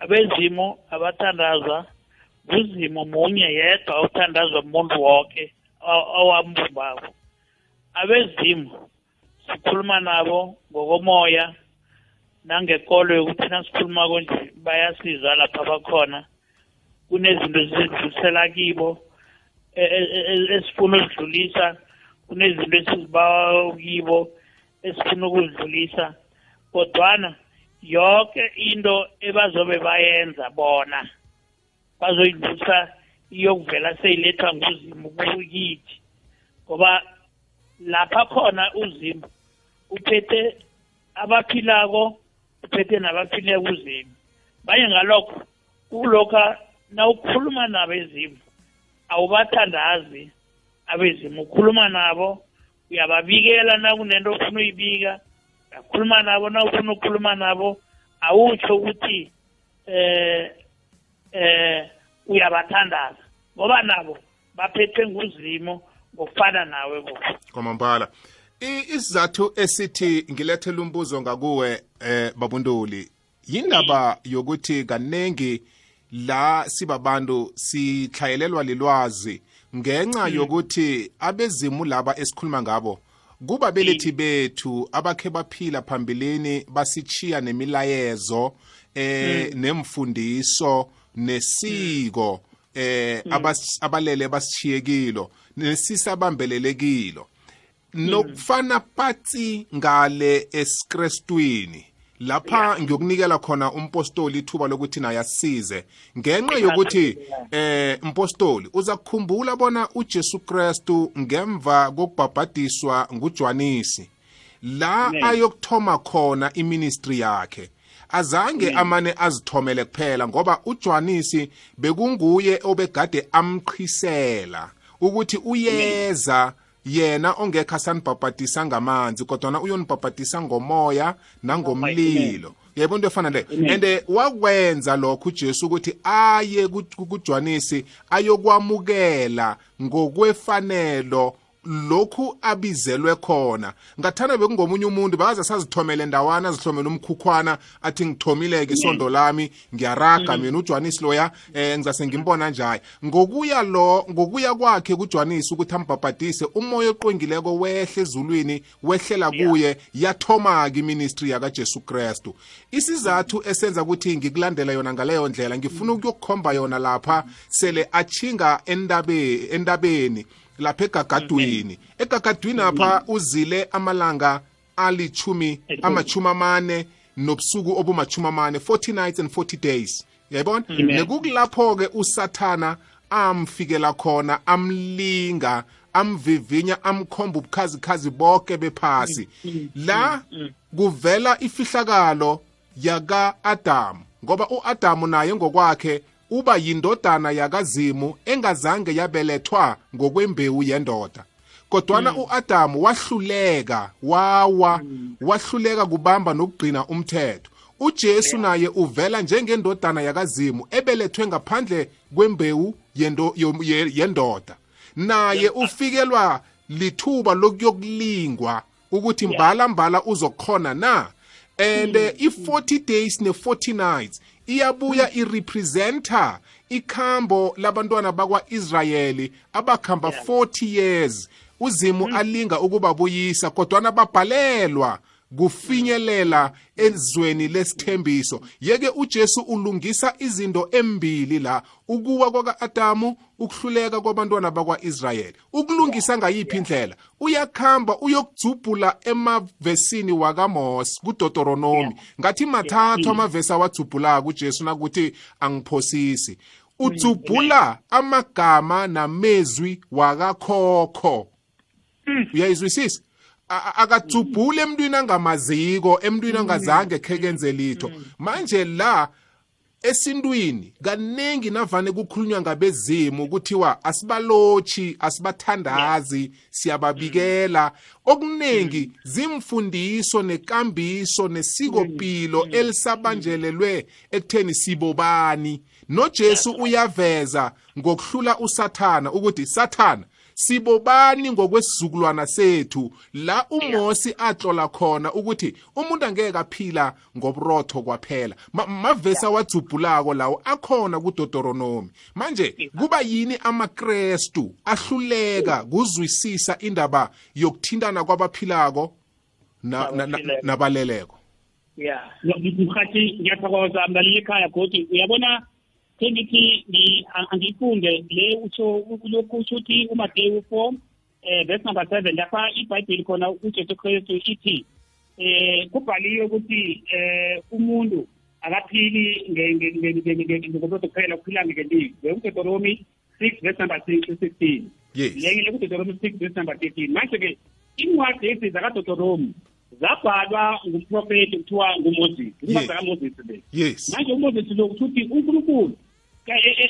Abezimu abathandaza kuzimu munye yedwa uthandazwa umuntu wonke owambumbako abezimu sikhuluma nabo ngokomoya nangekolo yokuthi nasikhulumako nje bayasiza lapha bakhona. Kunezinto zidlulisela kibo e, e, e, esifuna ukudlulisa kunezinto esizibawa kibo esifuna ukuzidlulisa. Kodwana yonke into ebazobe bayenza bona bazoyidlusa iyokuvela seyilethwa nguzimu kukithi. Ngoba lapha khona uzimu uphethe abaphilako uphethe nabaphile kuzimu manje ngalokho kulokha nawukhuluma nabo ezimu awubathandazi abezimu ukhuluma nabo uyababikela nakunento ofuna uyibika uyakhuluma nabo na ufuna ukukhuluma nabo awutsho ukuthi eh eh uyabathandaza. Ngoba nabo baphethwe nguzimo ngokufana nawe kwamambala. Isizathu esithi ngilethele umbuzo ngakuwe eh babuntuli yindaba yokuthi kanengi la sibabantu sihlayelelwa lilwazi ngenxa hmm. yokuthi abezimu laba esikhuluma ngabo kuba belethi hmm. bethu abakhe baphila phambilini basichiya nemilayezo eh hmm. nemfundiso nesiko eh abalele basichiyekilo nesisabambelelekilo nokufana patsi ngale esikrestwini lapha ngiyokunikela khona umpostoli ithuba lokuthi naye asisize ngenxa yokuthi eh mpostoli uza kukhumbula bona uJesu Kristu ngemva kokubhabhadiswa nguJwanisi la ayokuthoma khona iministry yakhe. Azange amane azithomele kuphela ngoba uJwanisi bekunguye obegade amqhisela ukuthi uyeza yena ongekho asanibhabhadisa ngamanzi kodwana uyonibhabhadisa ngomoya nangomlilo? Yebo into efana le. And wakwenza lokho ujesu ukuthi aye kujwanisi ayokwamukela ngokwefanelo lokhu abizelwe khona. Ngathana bekungomunye umuntu bakaze sazithomele ndawana azihlomele umkhukhwana athi ngithomile-ke isondo lami ngiyaraga mina ujwanisi loya eh ngizase ngimbona njaya ngokuya lo ngokuya kwakhe kujwanisi ukuthi ambhabhadise umoya oqwengileko wehle ezulwini wehlela kuye yathoma-ke iministry yakajesu kristu. Isizathu esenza ukuthi ngikulandela yona ngaleyo ndlela ngifuna ukuyokukhomba yona lapha sele achinga endabeni lapha egagadweni egagadweni apha uzile amalanga alichumi amachumi amane nobusuku obumachumi amane 40 nights and 40 days. Yayibona? Nekukulapho-ke usathana amfikela khona amlinga amvivinya amkhomba ubukhazikhazi bonke bephasi. La kuvela ifihlakalo yaka-adamu ngoba u-adamu naye ngokwakhe uba yindodana yakazimu engazange yabelethwa ngokwembewu yendoda. Kodwana mm. u-adamu wahluleka wawa mm. wahluleka kubamba nokugcina umthetho. Ujesu naye uvela njengendodana yakazimu ebelethwe ngaphandle kwembewu yendo, yendoda. Naye ufikelwa lithuba lokuyokulingwa ukuthi mbala mbala uzokhona na. And mm. i-40 days ne-40 nights iyabuya irepresenta ikhambo labantwana bakwa-israyeli abakhamba 40 years. Uzimu alinga ukubabuyisa kodwana babhalelwa kufinyelela ezweni lesithembiso. Yeke uJesu ulungisa izinto embili la ukuwa kwaka-Adamu ukuhluleka kwabantwana bakwa-Israyeli. Ukulungisa ngayiphi indlela? Uyakhamba uyokudzubhula emavesini wakaMose kuDoteronomi ngathi mathathu amavesi awadzubhulako uJesu nakuthi angiphosisi. Udzubhula amagama namezwi wakakhokho. Uyayizwisisa? Akathubhule emntwini angamaziko emntwini angazange khekenze litho. Manje la esintwini kaningi navane kukhulunywa ngabezimu kuthiwa asibalotshi asibathandazi siyababikela. Okuningi zimfundiso nekambiso nesikopilo elisabanjelelwe ekutheni sibobani. Nojesu uyaveza ngokuhlula usathana ukuthi sathana sibobani ngokwesizukulwana sethu la uMosi atlola khona ukuthi umuntu angeke aphila ngoburotho kwaphela. Mavesa wadzubhulako lawo akhona kuDoteronomy manje kuba yini amakrestu ahluleka kuzwisisa indaba yokuthintana kwabaphilako nabaleleko? Ya mhathi ngiyathokoza mlaleli ekhaya godi uyabona sengithi angifunde le utsho lokhu usho ukuthi uMateyu 4 eh verse number 7 lapha iBhayibheli khona uJesu Kristu ithi eh kubhaliwe ukuthi eh umuntu akaphili ngokuthi kuphela kuphila ngelivi uDeuteronomy 6 verse number 16 yes. Lengile kuDeuteronomy 6 verse number 13 manje ke incwadi lezi zakaDeuteronomy zabhalwa ngumprofeti kuthiwa ngumoses incwadi kaMoses le. Yes. Manje umoses lo kuthi uNkulunkulu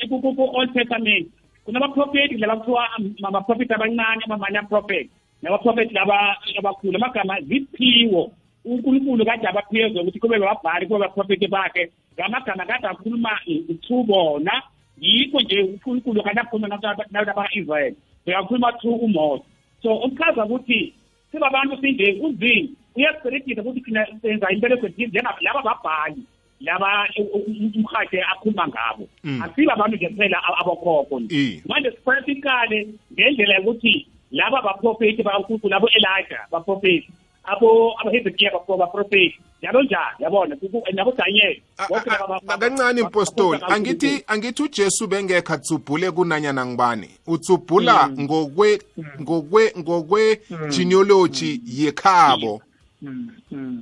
ku-old testament kunabaprofeti laba kuthiwa amaprofeti abancane amamanye aprofeti nabaprofeti laba abakhulu amagama ziphiwo unkulunkulu kade abaphiwe ukuthi kube babhali kube baprofeti bakhe ngamagama kade akhuluma thubona yikho nje unkulunkulu kade akhuluma nabaka-israyeli bekakhuluma through umose so okuchaza ukuthi sibabantu sinje kunzima. Uyasiberegisa ukuthi thina senza impeleko laba babhali. Laba umhakhe akhuluma ngabo. Asiba abantu nje kuphela abakhokho manje sifanele siqale ngendlela yokuthi laba baprofeti bakankulunkulu labo elijah baprofeti abo abahezekiya baprofeti njalo njalo yabona? Nabo danyeli kancane impostoli angithi angithi ujesu bengekho atsubhule kunanyana ngibani utsubhula ngokwe ngokwe ngokwe genealogy yekhabo.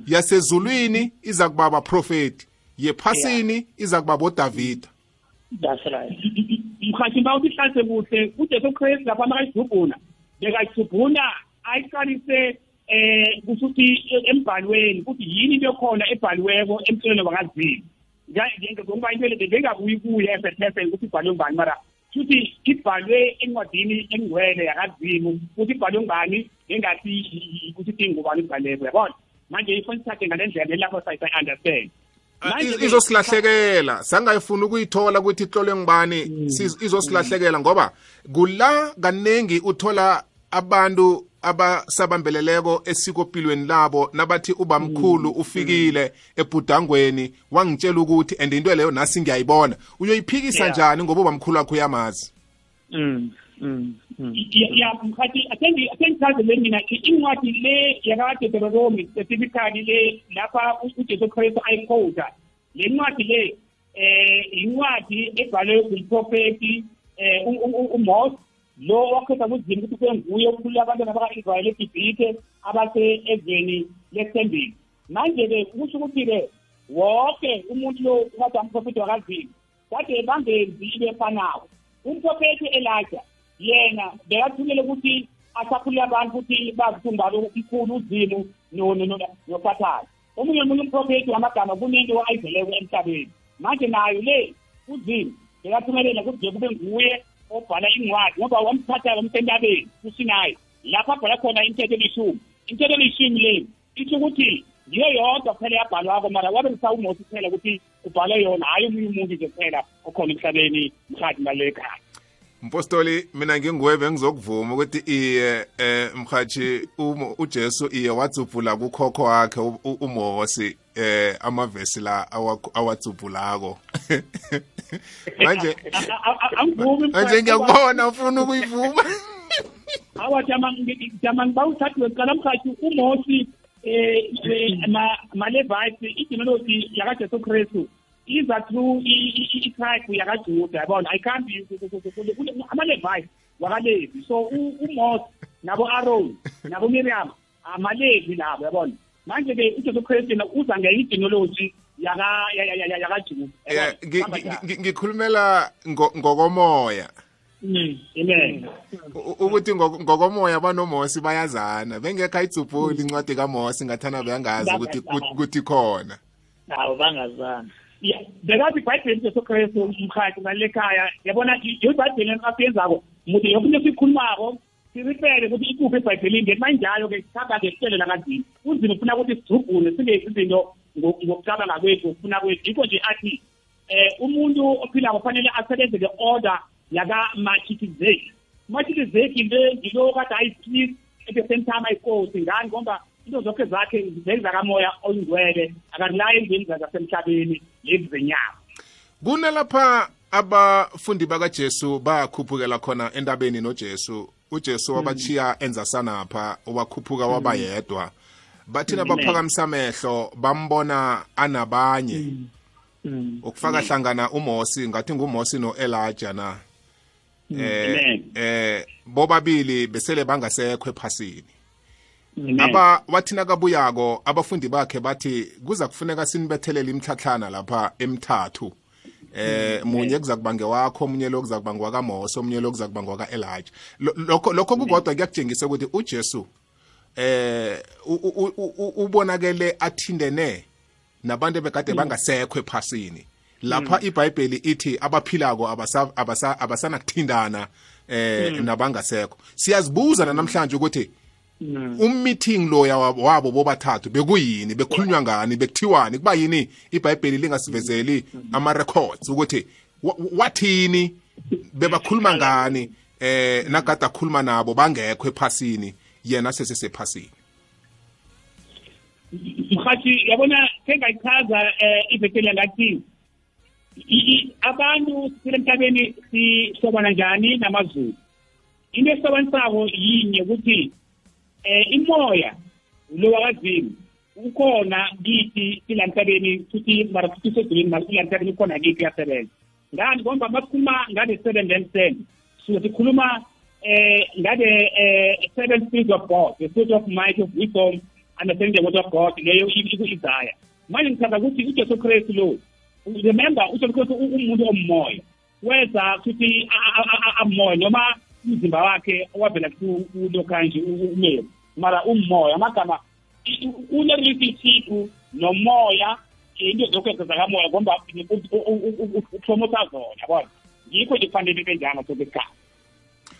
Yasezulwini iza kuba abaprofeti yephasini iza kuba bodavida that's right. Mhathi mba uthi hlase kuhle ujesu kristu lapha makayidubhuna bekayidubhuna ayiqalise eh kusho ukuthi embhalweni ukuthi yini into ekhona ebhaliweko emhlelweni wakazimu ngoba into le bengabuyi kuye ebetheseni ukuthi ibhalwe ngubani mara futhi ibhalwe encwadini engcwele yakazimu ukuthi ibhalwe ngubani engathi ukuthi idingubani ibhaleko yabona manje ifoni sithathe ngale ndlela lelapho sayi-understand izosilahlekela sangayifuna ukuyithola ukuthi ihlolwe ngibani izosilahlekela ngoba kula kaningi uthola abantu abasabambeleleko esikopilweni labo nabathi ubamkhulu ufikile ebhudangweni wangitshela ukuthi and into leyo nasi ngiyayibona. Uyoyiphikisa njani ngoba ubamkhulu wakho uyamazi? Ya mkhathi asengichaze le mina incwadi le yakaDeuteronomy specifically le lapha uJesu Kristu ayikhowuda le ncwadi le eh incwadi ebhalwe ngumprofeti eh uMose lo wakhetha kuzimu ukuthi kube nguye ukukhulula abantwana baka-israyeli egibhithe abase ezweni lesembili manje-ke kusho ukuthi-ke wonke umuntu lo kade amprofethi wakazimu kade bangenzi into efanayo umprofethi elijah yena bekathumele ukuthi asakhulule abantu ukuthi bazi ngalo umkhulu uzimu nosathane omunye omunye umprofethi wamagama kunento ayizeleko emhlabeni. Manje nayo le uzimu bekathumelela ukuthi kube nguye obhala incwadi ngoba wamthatha wamsentabeni kusinayi lapho abhala khona imithetho elishumi. Imithetho elishumi le isho ukuthi ngiyo yodwa kuphela yabhalwako mara wabe kusawumosi kuphela ukuthi ubhale yona hhayi omunye umuntu nje kuphela okhona emhlabeni mhathi ngale ekhaya. Mpostoli mina nginguwe bengizokuvuma ukuthi iye eh mhathi uJesu iye wadzubhula kukhokho wakhe uMose eh amavesi la awadzubhulako manje manje ngiyakubona ufuna ukuyivuma. Awa jamani bawuthathu weqala mkhathi umosi um malevisi igenealogy yakajesu kristu. Iza through itribe yakajuda yabona ayikhambi amalevisi wakalevi so umos nabo-aron nabo-miriam amalevi labo yabona manje-ke ujesu kristu yena uza ngeigenealogy yakajuda ngikhulumela ngokomoya. Amen. Ukuthi ngokomoya banomosi bayazana bengekho ayitsubhuli incwadi kamosi ngathana beyangazi ukuthi ukuthi khona. Hawu bangazana. Ya bekathi ibhayibheli jesu kristu mkhathi ngalekhaya yabona ibhayibheli afiyenzako mude yoke into siyikhulumako siripele ukuthi ikuphi ebhayibhelini ngeti manjalo-ke sihamba-ke sitelela kanzima kunzima ufuna ukuthi sijubhule singezi izinto ngokucabanga kwethu ufuna kwethu. Yikho nje athi um umuntu ophilako kufanele asebenze le-order yaka-Melchizedek Melchizedek le ngilo kade ayisplit at the same time ayikosi ngani ngoba into zonke zakhe zenza kamoya oyingcwele akakulaye endlini zasemhlabeni lezi zenyama kunalapha abafundi bakajesu bakhuphukela khona entabeni nojesu. Ujesu wabachiya enza sanapha wakhuphuka wabayedwa bathina baphakamisa amehlo bambona anabanye. Ukufaka hlangana umosi ngathi ngumosi no-elijah na? Eh eh bobabili besele bangasekho ephasini aba wathina kabuyako abafundi bakhe bathi kuza kufuneka sinibethelele imtlhatlhana lapha emthathu eh munye kuza kuba ngewakho omunye lo kuza kuba ngwakamosi omunye lo kuza kuba ngwaka-elijah lokho lokho kukodwa kuyakutshengisa ukuthi ujesu eh ubonakele athindene nabantu bekade bangasekho ephasini. Lapha ibhayibheli ithi abaphilako abasanakuthindana eh nabangasekho. Siyazibuza namhlanje ukuthi ummeeting loya wabo bobathathu bekuyini bekhulunywa ngani bekuthiwani kuba yini? Ibhayibheli lingasivezeli ama-records ukuthi wathini? Bebakhuluma ngani? Eh nagada akhuluma nabo bangekho ephasini yena sesesephasini mhathi yabona sengayichaza um ivekeli yangathi abantu silemhlabeni sihlobana njani namazulu? Into esihlobanisayo yinye ukuthi eh imoya lo wakazimu ukhona kithi silamhlabeni futhi mara futhi sezulwini mara silamhlabeni ukhona kithi yasebenza ngani ngoba masikhuluma ngale seven then ten so sikhuluma eh ngale eh seven spirits of god the spirit of might of wisdom understanding the word of god leyo isaya manje ngithatha ukuthi ujesu kristu lo remember ujesu kristu umuntu omoya weza futhi amoya noma umzimba wakhe owavela kulo kanje umeri mara umoya amagama unerelationshipu nomoya into zokweza zakamoya ngoba upromota zona yabona? Yikho nje kufanele benjanga sokesikhathi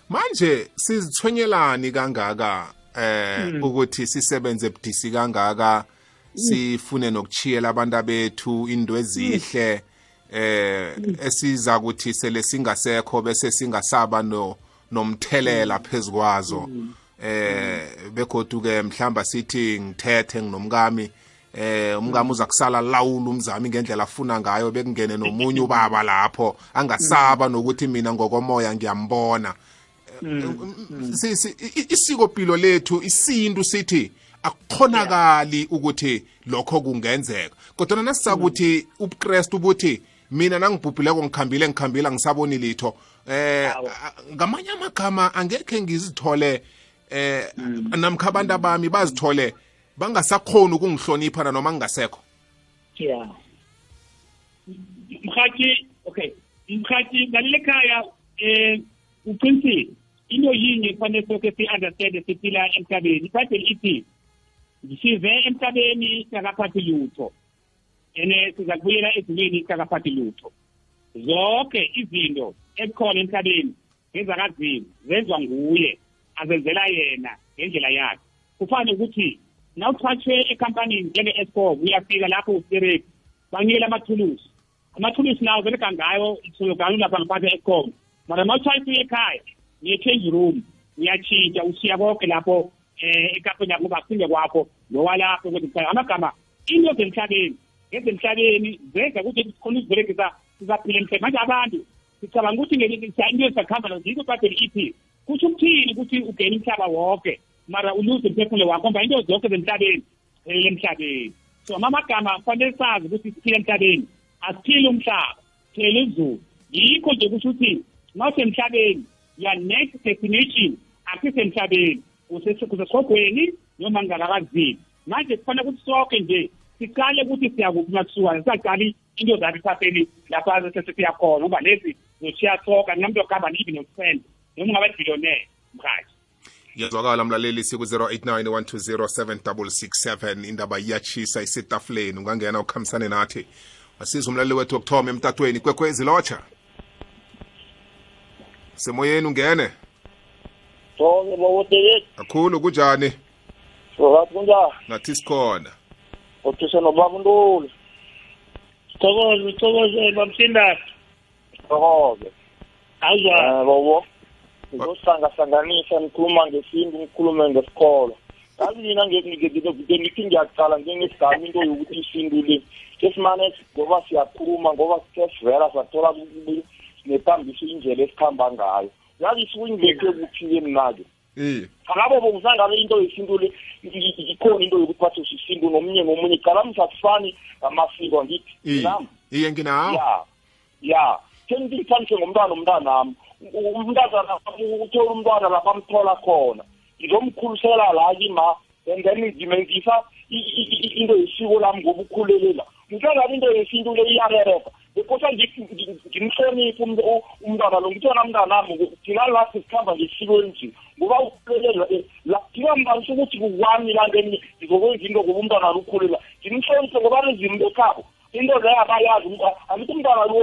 manje sizithonyelani kangaka eh ukuthi sisebenze budisi kangaka sifune nokuchiyela abantu bethu into ezihle eh esiza ukuthi sele singasekho bese singasaba no nomthelela phezukwazo eh begodu ke mhlamba sithi ngithethe nginomkami. Eh umkami uza kusala lawula umzami ngendlela afuna ngayo bekungene nomunye ubaba lapho angasaba nokuthi mina ngokomoya ngiyambona. Isiko pilo lethu isintu sithi akukhonakali ukuthi lokho kungenzeka. Kodwa nasisakuthi ubuKristu ubuthi mina nangibhubhileko ngikhambile ngikhambile ngisaboni litho. Eh ngamanye amagama angekhe ngizithole eh namkha abantu abami bazithole bangasakhoni ukungihlonipha noma ngingasekho. Yeah. Mkhathi okay. Mkhathi ngaleli khaya eh uqinisile into yinye kufanele soke si-understande siphila emhlabeni. Ibhayibheli ithi size emhlabeni singakaphathi lutho. Ene siza kubuyela ezulwini singakaphathi lutho. Zonke izinto ezikhona emhlabeni ngezakazimu zenziwa nguye. Azenzela yena ngendlela yakhe. Kufane ukuthi nawuthathwe ekampanini njenge-escom uyafika lapho uspirit banikele amathulusi. Amathulusi lawo bereka ngayo slogan lapha ngaphansi e-escom mara ma utshayisa ekhaya niye-change room uyatshintsha ushiya konke lapho eh ekapeni yakho baphinde kwakho lowalapho kwezemhlabeni amagama into zemhlabeni ngezemhlabeni zenza ukuthi sikhona ukuziberegisa sizaphila emhlabeni. Manje abantu sicabanga ukuthi into ezisakuhamba nazo yikho ibhayibheli ithi kusho ukuthini ukuthi ugena umhlaba wonke mara uluze umphefumulo wakho ngoba into zonke zemhlabeni ziphelele emhlabeni. So amagama kufanele sazi ukuthi siphila emhlabeni asiphile umhlaba phela izulu. Yikho nje kusho ukuthi mawusemhlabeni ya next destination akusemhlabeni. Kusesogweni noma ngingakakazini manje kufanele ukuthi sonke nje siqale ukuthi siyakuphi makusuka sisaqali into zathi sapheli lapha sesiyakhona ngoba lezi zoshiya soka ngingamuntu okuhamba nibi no-friend noma ungababillionaire mkhathi yazwakala mlaleli siku-089 120 indaba iyachisa isetafuleni ungangena ukhambisane nathi. Asiza umlaleli wethu wokuthoma emtatweni kwekwezi lotsha. Semoyeni ungene. Sonke bawoteke kakhulu kunjani? Sokathi kunjani? Nathi sikhona. Uthise nobaba untuli sithokoze uthokozele bamsindana sokoke awuzwa. Um bobo. Ngizosihlanganisa nikhuluma ngesintu nikhulume ngesikolo. Yazi mina ngithi ngiyaqala njengesigaba into yokuthi isintu le sesimane ngoba siyakhuluma ngoba sike sivela sathola sinekambiso indlela esikhamba ngayo. Yazi sikuyingekho ekuphile mnake iye angabe bokusangabe into yesintu le ikhona into yokuthi bathi usisintu nomunye nomunye? Cala msakufani ngamasiko ngithi iye nami iye nginawo. Ya. Ya. Sengithanise ngomntwana umntanami umntazana uthola umntwana lapha amthola khona. Ngizomkhulisela la kima and then ngimenzisa into yesiko lami ngoba ukhulelela ngithengabi into yesintu le iyarereka. Bekosa ngimhloniphe umntwana lo. Ngithona mntanami thina la sisikhamba ngesiko elinje ngoba ukhulelela ngingambanisa ukuthi kukwami la then ngizokwenza into ngoba umntwana lo ukhulela ngimhloniphe ngoba rezimo bekhabo into leyo abayazi angithi umntwana lo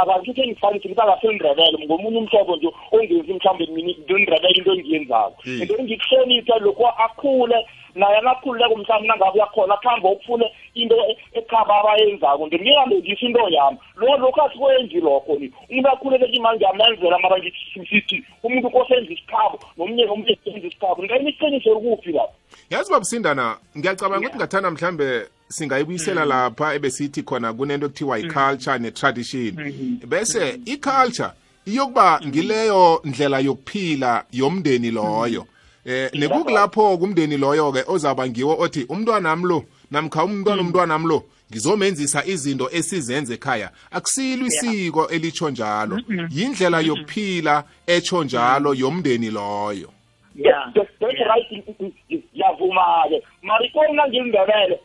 akangithi engifanisi ngithi akasendrebele ngomunye umhlobo nje ongenzi mhlawumbe mina ndendrebele into engiyenzako. Mm. and then ngikuhloniphe lokhu akhule naye akakhululeko mhlawumbe nangabe uyakhona akuhambe ukufune into e- ekhaba abayenzako nje. Ngingambenzisa into yami. Lo lokhu asikwenzi lokho ni. Umuntu akhuleleke imali ngiyamenzela mara ngisithi umuntu kosenza isikhabo nomunye nomunye senza isikhabo ngayini iqiniso likuphi lapho. Yazi babusindana ngiyacabanga ukuthi ngathanda mhlambe singayibuyisela lapha ebesithi khona kunento ekuthiwa i-culture ne-tradition. Bese i-culture iyokuba ngileyo ndlela yokuphila yomndeni loyo. Eh nekukulapho kumndeni loyo ke ozaba ngiwo othi umntwana lo namkha umntwana umntwana lo ngizomenzisa izinto esizenze ekhaya. Akusilwe isiko elitsho njalo. Yindlela yokuphila etsho njalo yomndeni loyo ya that's right yavuma-ke. Mara ikona ngilindebele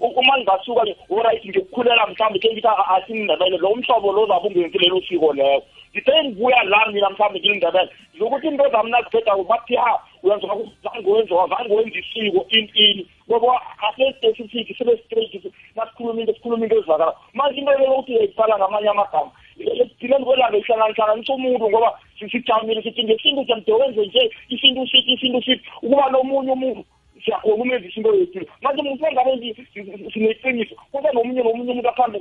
uma ngingasuka ke oright ngikukhulela mhlawumbe ke ngithi asindebele lo mhlobo lo zabe ungenzi lelo. Siko leyo ngithe ngibuya la mina mhlawumbe ngilindebele zokuthi into zami naziphetha bathi ha uyenza zange wenza zange wenza isiko ini ini ngoba ase-specific sebe-straight nasikhuluma into sikhuluma into ezivakala manje into leyo ukuthi uyayibhala ngamanye amagama. Ekugcineni kwelanga ihlanganihlanganisa umuntu ngoba sijamile sithi ngesintu jamde wenze nje isintu sithi isintu sithi ukuba nomunye umuntu siyakhona umenzisa into yethile manje muntu engabe sineqiniso kube nomunye nomunye umuntu akuhambe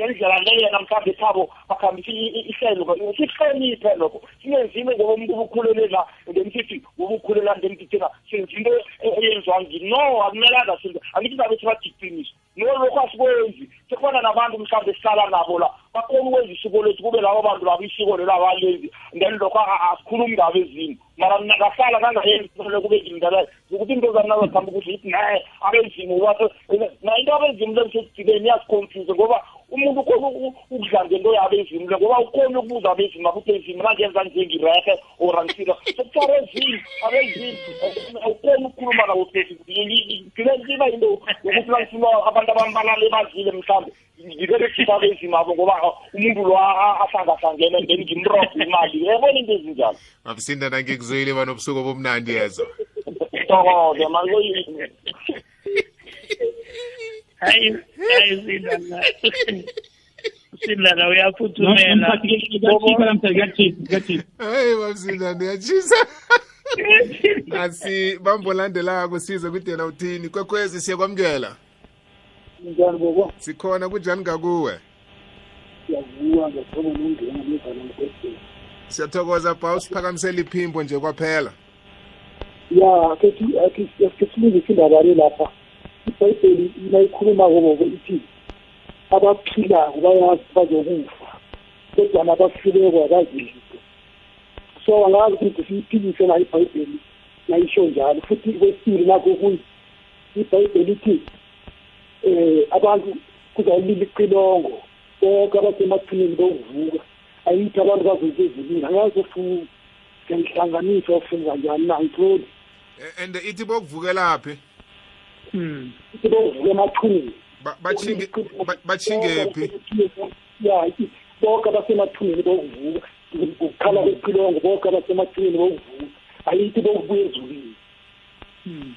ngendlela leyo yena mhlawumbe ekhabo bakhambisa ihlelo sihloniphe lokho singenzime ngoba umuntu ubukhulela la then sithi ubukhulela then thina senza into eyenziwa ngini no akumelanga senze angithi zabe sibathi iqiniso no lokho asikwenzi sekufana nabantu mhlawumbe sihlala nabo la bakhona ukwenza isiko lethu kube labo bantu labo isiko lelo abalenzi then lokho asikhulumi ngabo ezinye mara mina ngahlala kangayenzi kube ngindabele ukuthi into zami nazokuhamba ukuthi ithi naye abenzima ubaso na into abenzima lesesidibeni iyasiconfuse ngoba umuntu ukhona ukudla ngento yabezimu le ngoba ukhona ukubuza abezimu akuthi ezimo nangenza njengirehe or angisilo sekuthiwa abezimu abezimu ukhona ukukhuluma nabo liba into yokuthi langifuna abantu abambalala ebazile mhlawumbe. Ngiberekisa abezimu abo ngoba umuntu lo ahlangahlangene then ngimrobhe imali. Yabona into ezinjalo? Babusindana ngikuzwile banobusuku obumnandi yezo. Tokoze manje hayi hayi uyaphuthumela. Hayi babusindana uyatshisa nasi bambolandelako size kuthi yena uthini kwekwezi siyakwamukela. Njani bobo sikhona kunjani ngakuwe? siyavuka ngathoba nongena ngezana mkwesini siyathokoza ba usiphakamisela iphimbo nje kwaphela. Ya kesilungisa indaba le lapha? Ibhayibheli inayikhuluma-ko bobo ithi abaphilako bayazi bazokufa kodwa nabafileko akazi lutho so angazi ukuthi siyiphikise nayo ibhayibheli nayisho njalo. Futhi kwesibili nakho kuyi ibhayibheli ithi eh abantu kuzawulila icilongo bonke abasemathuneni bokuvuka. Ayithi abantu bazoke ezulwini angazi ufuna siyayihlanganisa ofuna njani na ngitholi Eh, and ithi bokuvukelaphi Mm. ithi bokuvuka emathuneni. Ba- bachinge ba- bachingephi ya ithi bonke abasemathuneni bokuvuka ukukhala kwecilongo bonke abasemathuneni bokuvuka. Ayithi bokubuya ezulwini. Mm.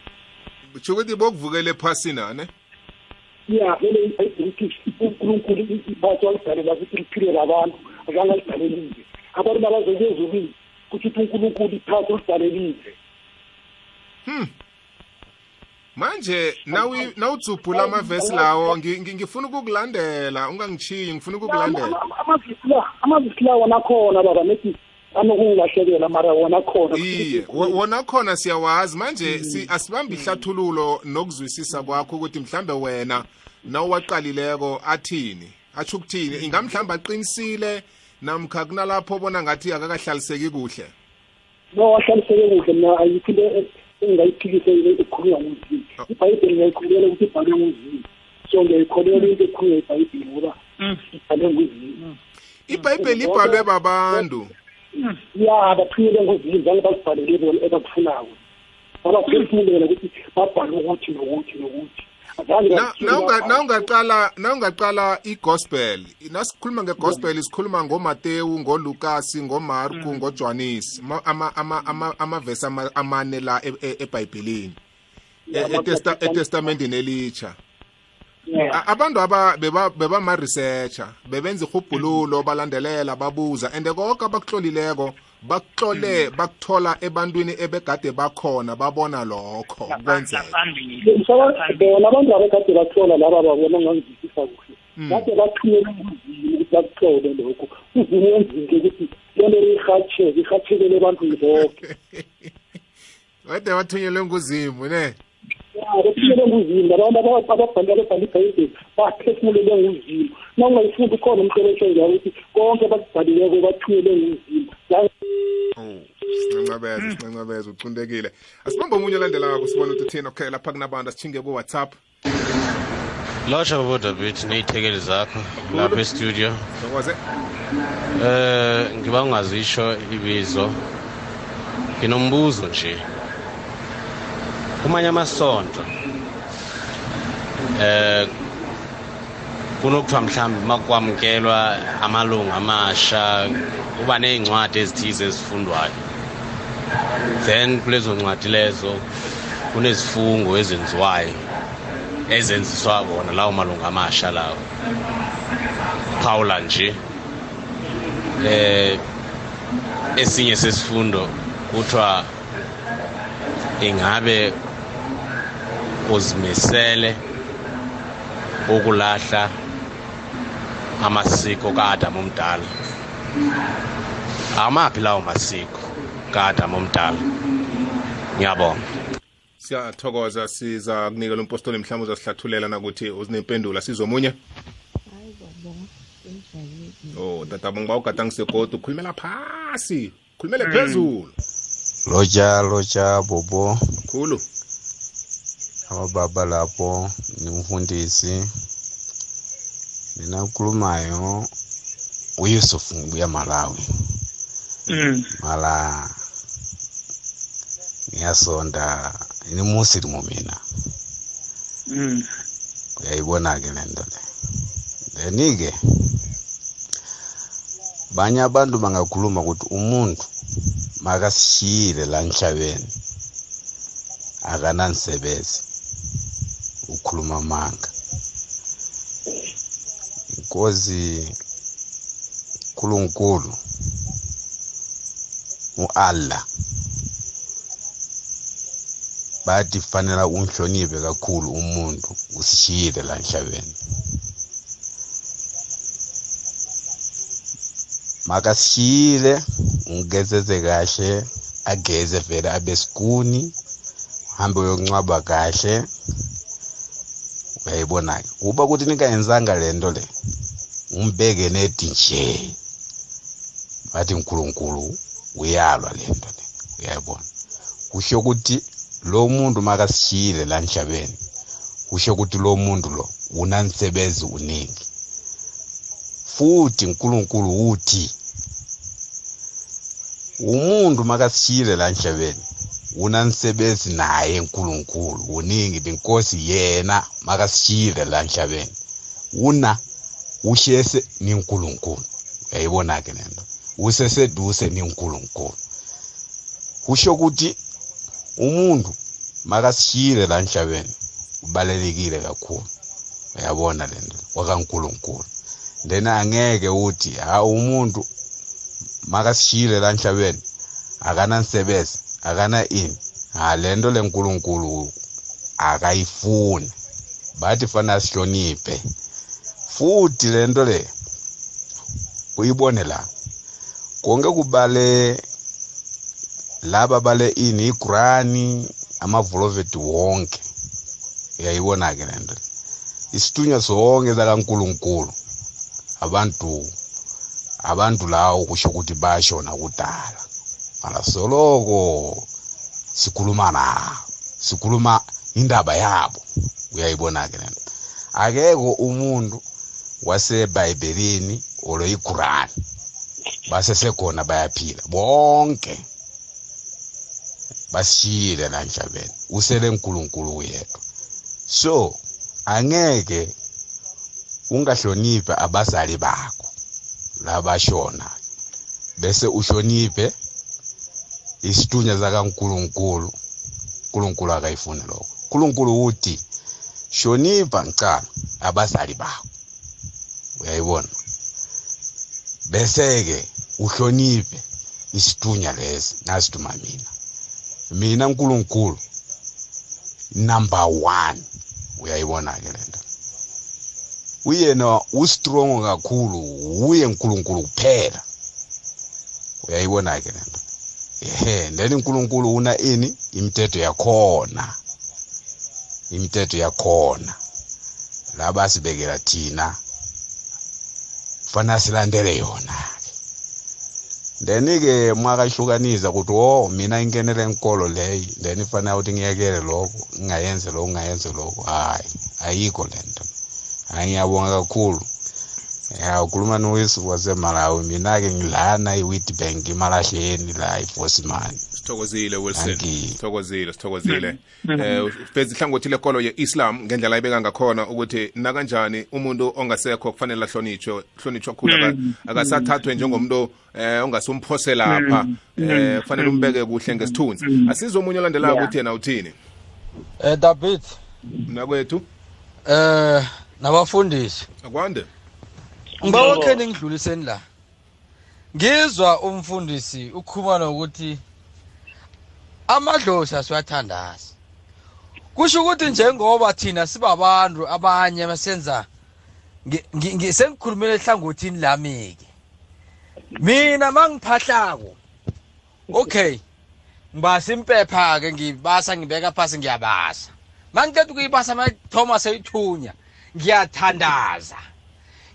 kusho ukuthi bokuvukela ephasini ane ya vele ibhayibheli ithi unkulunkulu iphathi walidalela ukuthi liphile labantu azange alidalelize abantu nabazoke ezulwini kuthi uthi unkulunkulu iphathi ulidalelize Hmm. Manje nawi nawudzubhula amavesi lawo ngi- ngi- ngifuna ukukulandela ungangichiyi ngifuna ukukulandela. amavisi la amavisi la wona khona baba nethi anokungilahlekela mara wona khona Iye, wo- wona khona siyawazi manje si asibambe ihlathululo nokuzwisisa kwakho ukuthi mhlambe wena nawuwaqalileko athini. Athi ukuthini? Ingamhlamba aqinisile namkha kunalapho bona ngathi akakahlaliseki kuhle. no wahlaliseke kuhle mina ayikho into engingayiphikise ekhulunywa nguzini ibhayibheli ngiyayikholelwa ukuthi ibhalwe nguzini so ngiyayikholelwa into ekhulunywa ibhayibheli ngoba Mm. ibhalwe nguzini iBhayibheli ibhalwe babantu. Ya bathunyelwe nguzini zange bazibhalele bona ebakufunako abaphefumulela ukuthi babhale ukuthi nokuthi nokuthi azange Na bathule nawunga babhale. nawungaqala nawungaqala igospel nasikhuluma ngegospel sikhuluma ngoMateyu ngoLukas ngoMarku ngoJohnis ma- ama ama ama amavesi ama- amane la e- e- eBhayibhelini Ya, E- etesta- ama- etestamenteni elitsha Ya. A- abantu aba beba beba ma researcher bebenza ihubhululo balandelela babuza and konke abakuhlolileko bakuhlole bakuthola ebantwini ebegade bakhona babona lokho kwenzeka. phambili Msaba- bona abantu abakade bathola laba babona ngangizwisisa kuhle. Mm. kade bathunyelwe nguzini ukuthi bakuhlole lokho uzini wenzile ukuthi lento irhatsheke irhatshekele ebantwini bonke wade bathunyelwe nguzimu ne? Ya bathunyelwe nguzini abantu ababhalele bhale ibhayibheli baphefumulele nguzini na ungayifunda ukhona umhlolesho njalo ukuthi konke abakubhalileko bathunyelwe nguzini Oh, sincancabeza sincancabeza ucundekile asibambe omunye olandelako sibone ukuthi uthini okay lapha kunabantu asichinge ku-whatsapp. Lotsha bodavid ney'thekeli zakho lapha estudio. Thokoze eh ngiba ungazisho ibizo. Nginombuzo nje. Kumanye amasonto eh kunokuthiwa mhlawumbe makwamukelwa amalungu amasha kuba ney'ncwadi ezithize ezifundwayo. Then kulezo ncwadi lezo kunezifungo ezenziwayo ezenziswa bona lawo malungu amasha lawo. Phawula nje eh esinye sesifundo kuthiwa ingabe uzimisele ukulahla amasiko kaAdam omdala. Amaphi lawo masiko kaAdam omdala? Ngiyabonga. Siyathokoza siza kunikela umpostoli mhlawumbe uzasihlathulela nakuthi uzinempendulo. Sizomunye hayi baba kunjani oh tata ngiba ugadangisegoda ukhulumela phasi. Khulumele phezulu. Loja loja bobo. Khulu. Abababa lapho nimfundisi mina ukhulumayo uyusuf ngibuya malawi. Mm. mala ngiyasonda ni musilimu mina Mm. uyayibona-ke le nto le. Then-ke banye abantu bangakhuluma ukuthi umuntu makasishiyile la emhlabeni akanansebenzi ukhuluma amanga inkosi nkulunkulu u-allah bathi fanela unhloniphe kakhulu umuntu usishiyile la emhlabeni. Makasishiyile ungezeze kahle ageze vele abe sikuni uhambe uyoncwaba kahle. Uyayibona-ke uba ukuthi ningayenzanga le nto le umbeke nedi nje bathi nkulunkulu uyalwa lento le uyayibona. Kusho ukuthi lo muntu makasishiyile la emhlabeni kusho ukuthi lo muntu lo unansebenzi uningi. Futhi uNkulunkulu uthi umuntu makasishiyile la emhlabeni unansebenzi naye uNkulunkulu uningi benkosi yena makasishiyile la emhlabeni. Una ushese niNkulunkulu uyayibona ke lento useseduse niNkulunkulu kusho ukuthi umuntu makasishiyile la emhlabeni ubalekile kakhulu. Uyabona lento wakaNkulunkulu then angeke uthi ha umuntu makasishiyile la emhlabeni akanansebenzi akana ini ha lento lenkulunkulu akayifuni. Bathi fana sihloniphe futhi lento le uyibone la. Konke kubale laba bale ini igrani amavuloveti wonke. Uyayibona ke lento isithunywa zonke zakankulunkulu abantu abantu lawo kusho ukuthi bashona kudala mara soloko sikhuluma nabo sikhuluma indaba yabo. Uyayibona ke lento akekho umuntu wasebhayibhelini olo iqurani basesekhona bayaphila bonke. Basishiyile la emhlabeni. Usele uNkulunkulu uyedwa. So angeke ungahloniphe abazali bakho labashona bese uhloniphe isithunya zakaNkulunkulu uNkulunkulu akayifuni lokho. uNkulunkulu uthi hlonipha ngicala abazali bakho. Uyayibona? Bese ke uhloniphe isithunya lesi nasituma mina. Mina uNkulunkulu number 1 uyayibona ke lento uyena ustrong kakhulu uye uNkulunkulu kuphela. Uyayibona ke lento ehe then uNkulunkulu una ini? Imithetho yakhona. Imithetho yakhona. Laba sibekela thina fana silandele yona then ke mwakahlukanisa ukuthi oh mina ingenele inkolo leyi then ifanele ukuthi ngiyekele lokho ngingayenze lokho ngingayenze lokho. Hayi ayikho lento hayi ngiyabonga kakhulu. Ya ukhuluma nowisu wasemalawi. Mina-ke ngilana i-witbank imalahleni la ifosimani sithokozile wilson. Sithokozile sithokozile. Eh ufeza ihlangothi lekolo ye-islam ngendlela ayibeka ngakhona ukuthi nakanjani umuntu ongasekho kufanele ahlonitshwe hlonitshwa khulu aka- akasathathwe njengomuntu eh ongasumphose lapha eh kufanele umbeke kuhle ngesithunzi. Asize omunye olandelayo ukuthi yena uthini? Eh David. Mnakwethu? Eh nabafundisi. Akwande. Ngibawa khe ningidluliseni la ngizwa umfundisi ukhuluma nokuthi amadlozi asiwathandazi. Kusho ukuthi njengoba thina sibabantu abanye ngi- sengikhulumela ehlangothini lami-ke mina mangiphahlako okay ngibasa impepha-ke ngibasa ngibeka phasi ngiyabasa. Mangiceda ukuyibasa mathoma seyithunya ngiyathandaza.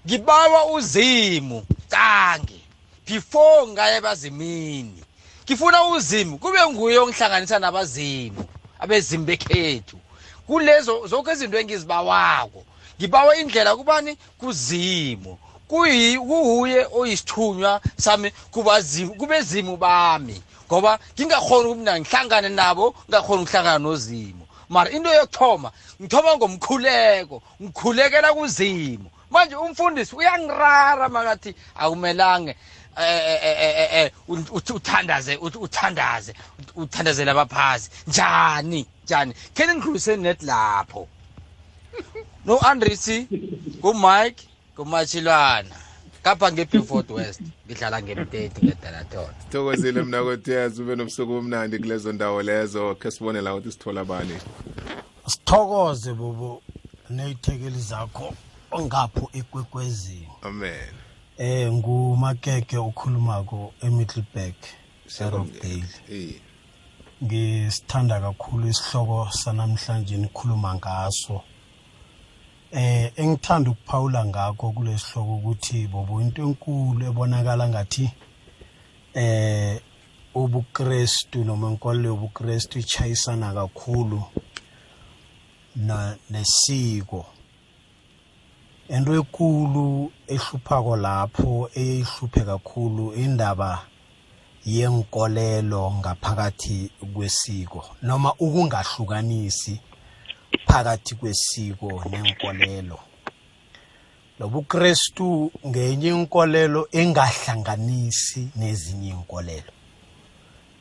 Ngibawa uzimu cange before ngaye ebazimini ngifuna uzimu. Kube nguye ongihlanganisa nabazimu abezimu bekhethu. Kulezo zonke izinto engizibawako. Ngibawa indlela kubani? Kuzimu. Kuyi kuhuye oyisithunywa sami kubazimu kubezimu bami. Ngoba ngingakhona ukuthi mina ngihlangane nabo ngingakhona ukuhlangana nozimu. Mara into yokuthoma ngithoma ngomkhuleko ngikhulekela kuzimu. Manje umfundisi uyangirara makathi akumelange eh, eh, eh, eh, eh, u- uthi uthandaze uthi uthandaze uthandazela abaphasi njani njani? Khe ningidluliseni net lapho? No andrisi ngumike ngumachilwana kapha ngebefort west ngidlala ngemteti ngedalathona sithokozile mnakwethu yazi ube nobusuku omnandi kulezo ndawo lezo khe sibone la ukuthi sithola bani. Sithokoze bobo neyithekeli zakho. Ongapho ekwekwezini. Amen. Eh ngumakeke ukhulumako emiddleburg erockdale Eh, ngisithanda kakhulu isihloko sanamhlanje nikhuluma ngaso. Eh engithanda ukuphawula ngakho kulesihloko ukuthi bobo into enkulu ebonakala ngathi eh ubukrestu noma inkolelo yobukrestu ichayisana kakhulu na nesiko. Into ekulu ehluphako lapho eyihluphe kakhulu indaba yenkolelo ngaphakathi kwesiko noma ukungahlukanisi phakathi kwesiko nenkolelo. Lobukrestu ngenye inkolelo engahlanganisi nezinye inkolelo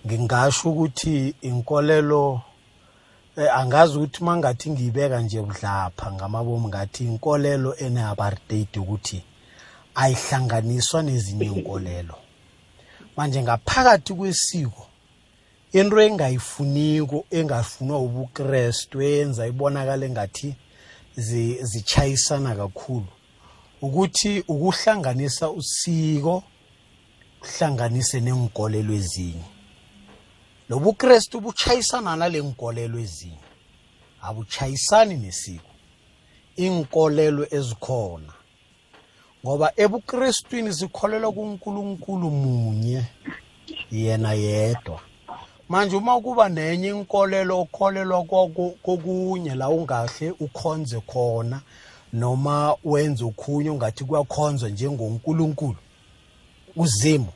ngingasho ukuthi inkolelo angazi ukuthi mangathi ngiyibeka nje budlapha ngamabomu ngathi inkolelo ene-apartheid ukuthi ayihlanganiswa nezinye inkolelo manje ngaphakathi kwesiko into engayifuniko engafunwa ubukrestu eyenza ibonakale ngathi zi- zichayisana kakhulu ukuthi ukuhlanganisa usiko kuhlanganise nenkolelo ezinye. Lobukrestu buchayisana nale nkolelo ezinye. Abuchayisani nesiko. Inkolelo ezikhona. Ngoba ebukrestwini sikholelwa kuNkulunkulu munye yena yedwa. Manje uma kuba nenye inkolelo okholelwa kokunye la ungahle ukhonze khona noma wenze okhunye ungathi kuyakhonzwa njengonkulunkulu uzimu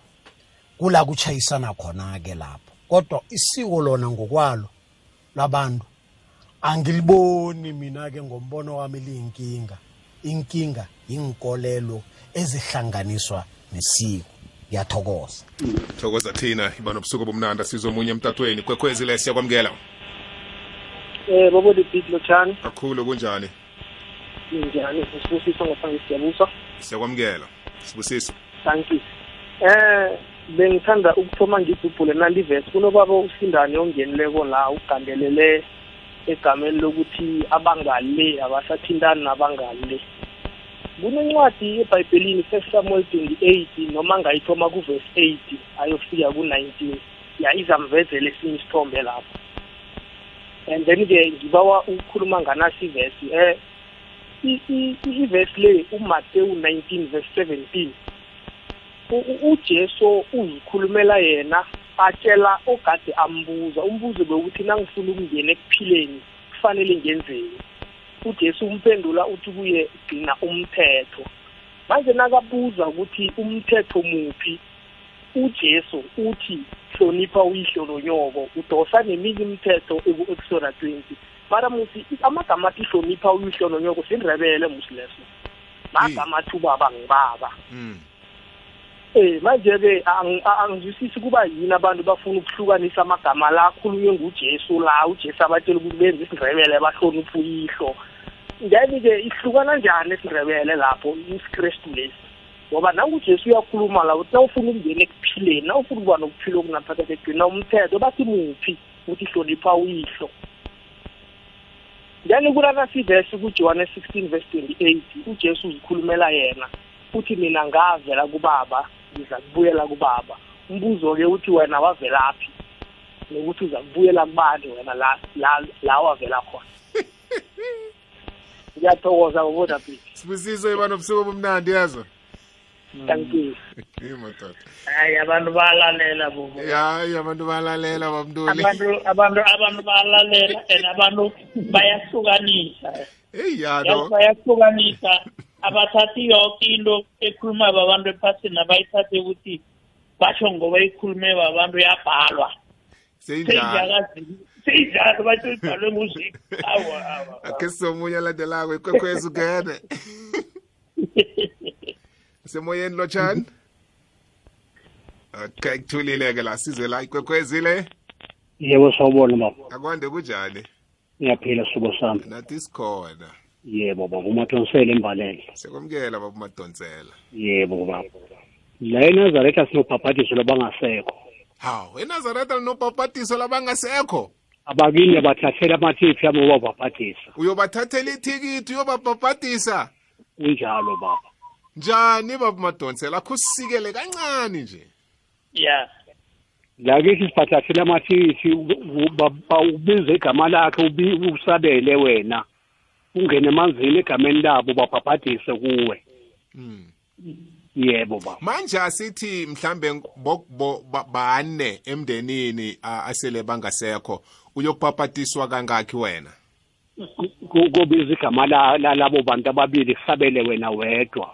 kula kuchayisana khona ke lapho. Kodwa isiko lona ngokwalo labantu angiliboni mina ke ngombono wami liyinkinga. Inkinga inkolelo ezihlanganiswa nesiko. Ngiyathokoza. Thokoza thina iba nobusuku bomnanda sizomunye emtatweni. Kwekhwezile siyakwamukela. Eh bobo the big lochani kakhulu kunjani? Njani usibusiso ngaphansi siyabusa. Siyakwamukela. Sibusiso thank you. Eh bengithanda ukuthoma ngibhubhule nalivesi kunobaba usindane ongenileko la ugandelele egameni lokuthi abangale abasathintani nabangale. Kunencwadi ebhayibhelini first samuel 28 noma ngayithoma kuvesi 8 ayofika ku-19 ya izamvezela esinye isithombe lapho. And then-ke ngibawa ukukhuluma nganasi ivesi eh i- ivesi le umatewu 19 verse 17 U- u- ujesu uzikhulumela yena atshela ogade ambuza. Umbuzo bewukuthi nangifuna ukungena ekuphileni kufanele ngenzeni? Ujesu umphendula uthi kuye gcina umthetho. Manje nakabuza ukuthi umthetho muphi ujesu uthi hlonipha uyihlo nonyoko. Udosa neminye imithetho eku-exoda 20 mara musi amagama athi hlonipha uyihlo nonyoko sindrebele musi leso. Magama athi ubaba ngibaba. Eh manje-ke ang- a- angizwisisi kuba yini abantu bafuna ukuhlukanisa amagama la akhulunywe ngujesu la ujesu abatshela ukuthi benze isindrebele bahlonipha uyihlo. Then-ke ihlukana njani esindrebele lapho isikrestu lesi? Ngoba nangujesu uyakhuluma la ukuthi nawufuna ukungena ekuphileni nawufuna ukuba nokuphila okunaphakade gcina umthetho bathi muphi ukuthi hlonipha uyihlo? Then kulanasivesi kujohane 16 verse 28 ujesu uzikhulumela yena uthi mina ngavela kubaba. Ngiza kubuyela kubaba. Umbuzo-ke uthi wena wavelaphi nokuthi uza kubuyela kubani wena la la la wavela khona? Ngiyathokoza bobodabili sibusiso iba nobusuku bomnandi yazo thank you. Eh, madoda. Hayi abantu bayalalela bobo. Hayi abantu balalela bamntuli. Abantu abantu abantu bayalalela and abantu bayahlukanisa. Eyi yazi yano bayahlukanisa. abathathi yonke into ekhuluma babantu ephasini abayithathe ukuthi basho ngoba ikhulume babantu yabhalwa seyinjalo. Seyinjakazi seyinjalo basho ibhalwe nguziko awa awa akhe sizomunye alandelako ikwekhwezi ungene semoyeni lotshani okay kuthulile-ke la sizwe la ikwekhwezi le. Yebo sawubona baba akwande kunjani? Ngiyaphila sibo sami. Nathi sikhona. Yebo baba umatonsele embalele sekwamukela baba umadonsela yebo baba. La enazaretha sinobhabhadiso labangasekho. Hawu enazaretha linobhabhadiso labangasekho? Abakini abathathela amathipi ami ubabhabhadisa uyobathathela ithikithi uyobabhabhadisa kunjalo baba. Njani baba umadonsela akho usikele kancane nje. Ya. La kithi sibhathathela amathikithi ubize igama lakhe ubi- usabele wena. Ungene emanzini egameni labo babhabhadise kuwe. Yebo baba. Manje asithi mhlambe bo- bo- ba- bane emndenini asele bangasekho uyokupapatiswa kangakhi wena? Ku- kubiza igama la- la- labo bantu ababili kusabele wena wedwa.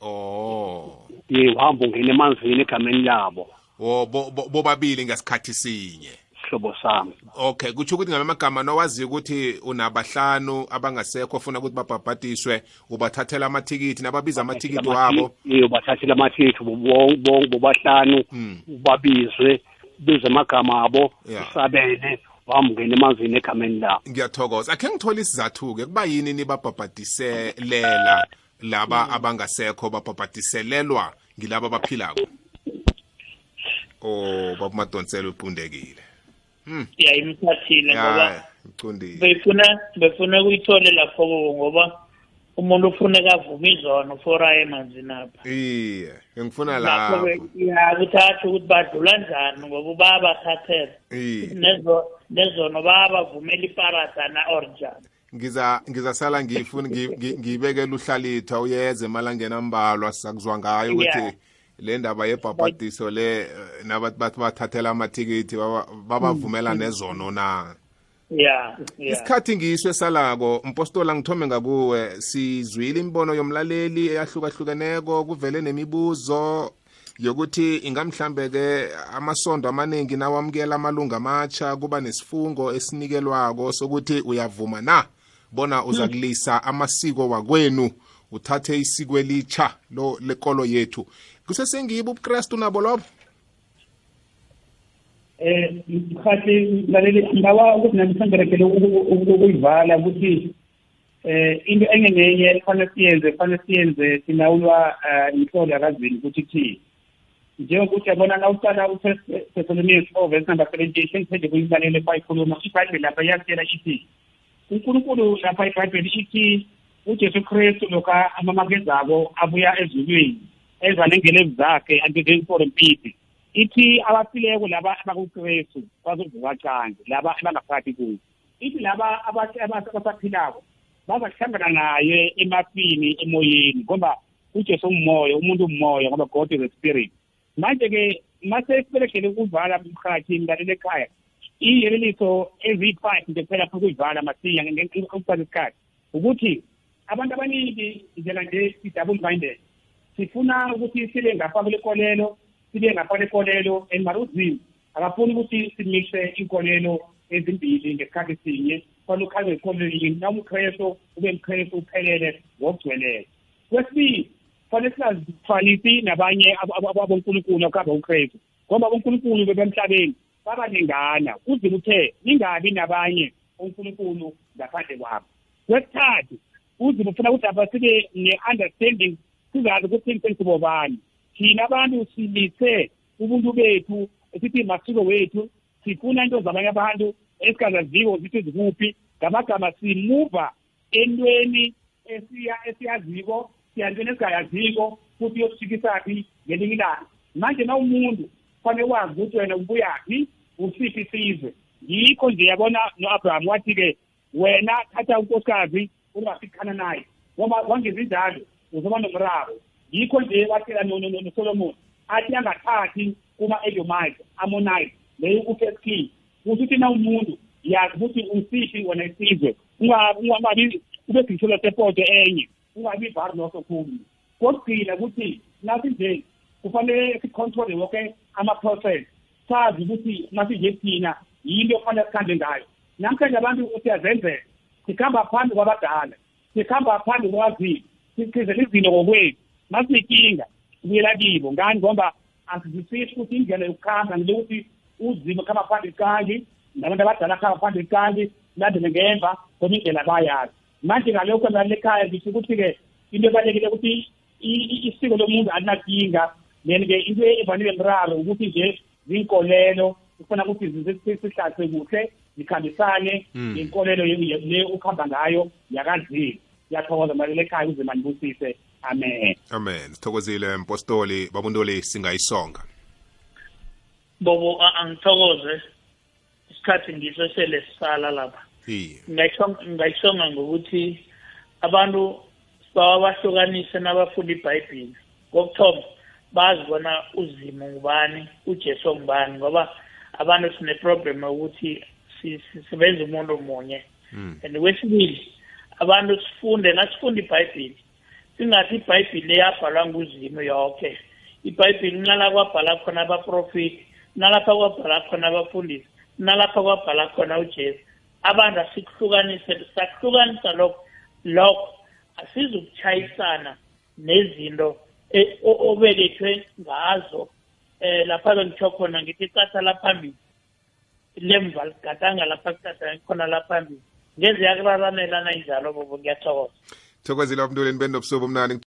Oh. Ye uhamba ungena emanzini egameni labo. Oh bo- bo- bobabili ngasikhathi sinye. Sihlobo sami. Okay kutsho ukuthi ngala magama nowaziyo ukuthi unabahlanu abangasekho ofuna ukuthi babhabhadiswe ubathathela amathikithi nababiza amathikithi wabo. ye ubathathela amathikithi bobahlanu ubabizwe bize amagama abo usabele uhamba ungena emanzini egameni labo. Ngiyathokoza. Akhe ngithole isizathu-ke kuba yini nibabhabhadiselela laba abangasekho babhabhadiselelwa ngilaba abaphilako? Oh babumadonselo uqundekile hmm. Ya imthathile ngoba ya ucundile befuna befuna kuyithole lapho kuwo ngoba umuntu ufuneka avume izono for aye emanzini apha. Iye ngifuna lapho lapho. ya kuthatha ukuthi badlula njani ngoba bayabathathela iye. Nezo nezono bayabavumela iparadana or njani. Ngiza ngizasala ngifuna ngi- ngi- ngiyibekela uhlalitha uyeze emalangeni ambalwa sakuzwa ngayo ukuthi Yeah. Le ndaba yebhabhadiso le eh, nabathi bathi bathathela amathikithi baba- babavumela nezono na? Ya isikhathi ngiso esalako mpostola ngithome ngakuwe sizwile imibono yomlaleli eyahlukahlukeneko kuvele nemibuzo yokuthi ingamhlambe-ke amasondo amaningi nawamukela amalunga amatsha kuba nesifungo esinikelwako sokuthi uyavuma na? Bona uza kulisa amasiko wakwenu uthathe isiko elitsha lo lekolo yethu. Kusesengibo ubukrestu nabo lobo? Eh mkhathi laleli ngawa ukuthi nami sengerekele ukuyivala ukuthi eh into enye nenye kufanele siyenze kufanele siyenze sinawulwa inhlolo yakazini ukuthi kuthini. Njengokuthi yabona na uqala uthessalonians four verse number seventeen sengithende kuyibalele kwayikhuluma ibhayibheli lapha iyasitshela ithi unkulunkulu lapha ibhayibheli ithi ujesu kristu lokha amamakezako abuya ezulwini. Eza nengelevu zakhe angizeni for empiti ithi abafileko laba abakukristu bazovuka canje laba abangaphakathi kuyo ithi laba abathi- abathi- abasaphilako bazakuhlangana naye emafini emoyeni ngoba ujesu umoya umuntu umoya ngoba god is a spirit. Manje-ke mase siberegele ukuvala mkhathi ngilalele ekhaya iyeleliso eziyi-five nje kuphela funa ukuyivala masinya ukufaka isikhathi ukuthi abantu abaningi njela nje si-double minded sifuna ukuthi sibe ngapha kule kolelo sibe ngapha kule kolelo and mara uzimo akafuni ukuthi simixe inkolelo ezimbili ngesikhathi sinye fanele ukhaze ikolelo yini noma ukrestu ube mkrestu uphelele ngokugcweleyo. Kwesibili fanele singazithwalisi nabanye ab- ab- ab- abonkulunkulu akuhamba ukrestu ngoba abonkulunkulu bebemhlabeni babalingana. Uzima uthe ningabi nabanye onkulunkulu ngaphandle kwabo? Kwesithathu uzima ufuna ukuthi apha sibe ne-understanding sizazi ukuthi sensibobani thina abantu silise ubuntu bethu sithi masiko wethu sifuna into zabanye abantu esingazaziwo zithi zikuphi. Ngamagama simuva entweni esiya esiyaziko siya entweni esingayaziko futhi yokushikisaphi ngelinye ilanga. Manje na umuntu kufanele wazi ukuthi wena ubuyaphi usiphi isizwe. Yikho nje yabona no-abraham wathi-ke wena thatha unkosikazi ungasikhana naye. Ngoba wangenza injalo. Uzoba nomraro. Yikho nje watshela no- no- no- nosolomoni athi angathathi kuma-edomite amonite leyo ku-first king kusho ukuthi na umuntu yazi ukuthi usiphi wena isizwe. Unga- ungabi ube sisholo sepoto enye ungabi vari nosokhulu kokugcina ukuthi nathi nje kufanele sicontrole wonke ama-process. Sazi ukuthi nasinje thina yinto okufanele sikhambe ngayo. Namhlanje abantu siyazenzela sikhamba phambi kwabadala sikhamba phambi kwabazili sichizela izinto ngokwethu masinenkinga sibuyela kibo ngani? Ngoba asizwisisi ukuthi indlela yokukhamba ngile ukuthi uzima kuhamba phambili kanti nabantu abadala kuhamba phambili kanti landele ngemva ngoba indlela bayazi manje ngalokho nalele ekhaya ngisho ukuthi-ke into ebalulekile ukuthi isiko lomuntu alinakinga. Then-ke into evanile mraro ukuthi nje zinkolelo kufuna ukuthi sihlahle kuhle zikhambisane Mm. inkolelo ye- ye- le ukuhamba ngayo yakazini ngiyathokoza malele ekhaya uze manibusise amen. Amen. Sithokozile mpostoli. Babuntoli singayisonga. Bobo a- angithokoze. Isikhathi ngiso sele sisala lapha. Iye. Ngingayishonga- ngingayishonga ngokuthi abantu bawabahlukanise nabafunda ibhayibhili kokuthoma bazi bona uzimo ngubani ujesu ngubani ngoba abantu sineproblem yokuthi si- si- sibenza umuntu munye and kwesibili abantu sifunde nasifunda ibhayibhili singathi ibhayibhili leyabhalwa nguzimo yonke ibhayibhili kunalapha kwabhala khona abaprofiti kunalapha kwabhala khona abafundisi kunalapha kwabhala khona ujesu. Abantu asikuhlukanise sakuhlukanisa lokho lokho asizukuchayisana nezinto e- o- obelethwe ngazo. Eh lapha bengitsho khona ngithi icatha laphambili lemva ligadanga lapha kucatha khona laphambili. Ngeze yakuraranelana injalo bobo. Ngiyathokoza. Thokozile abantoleni benobusuku omnani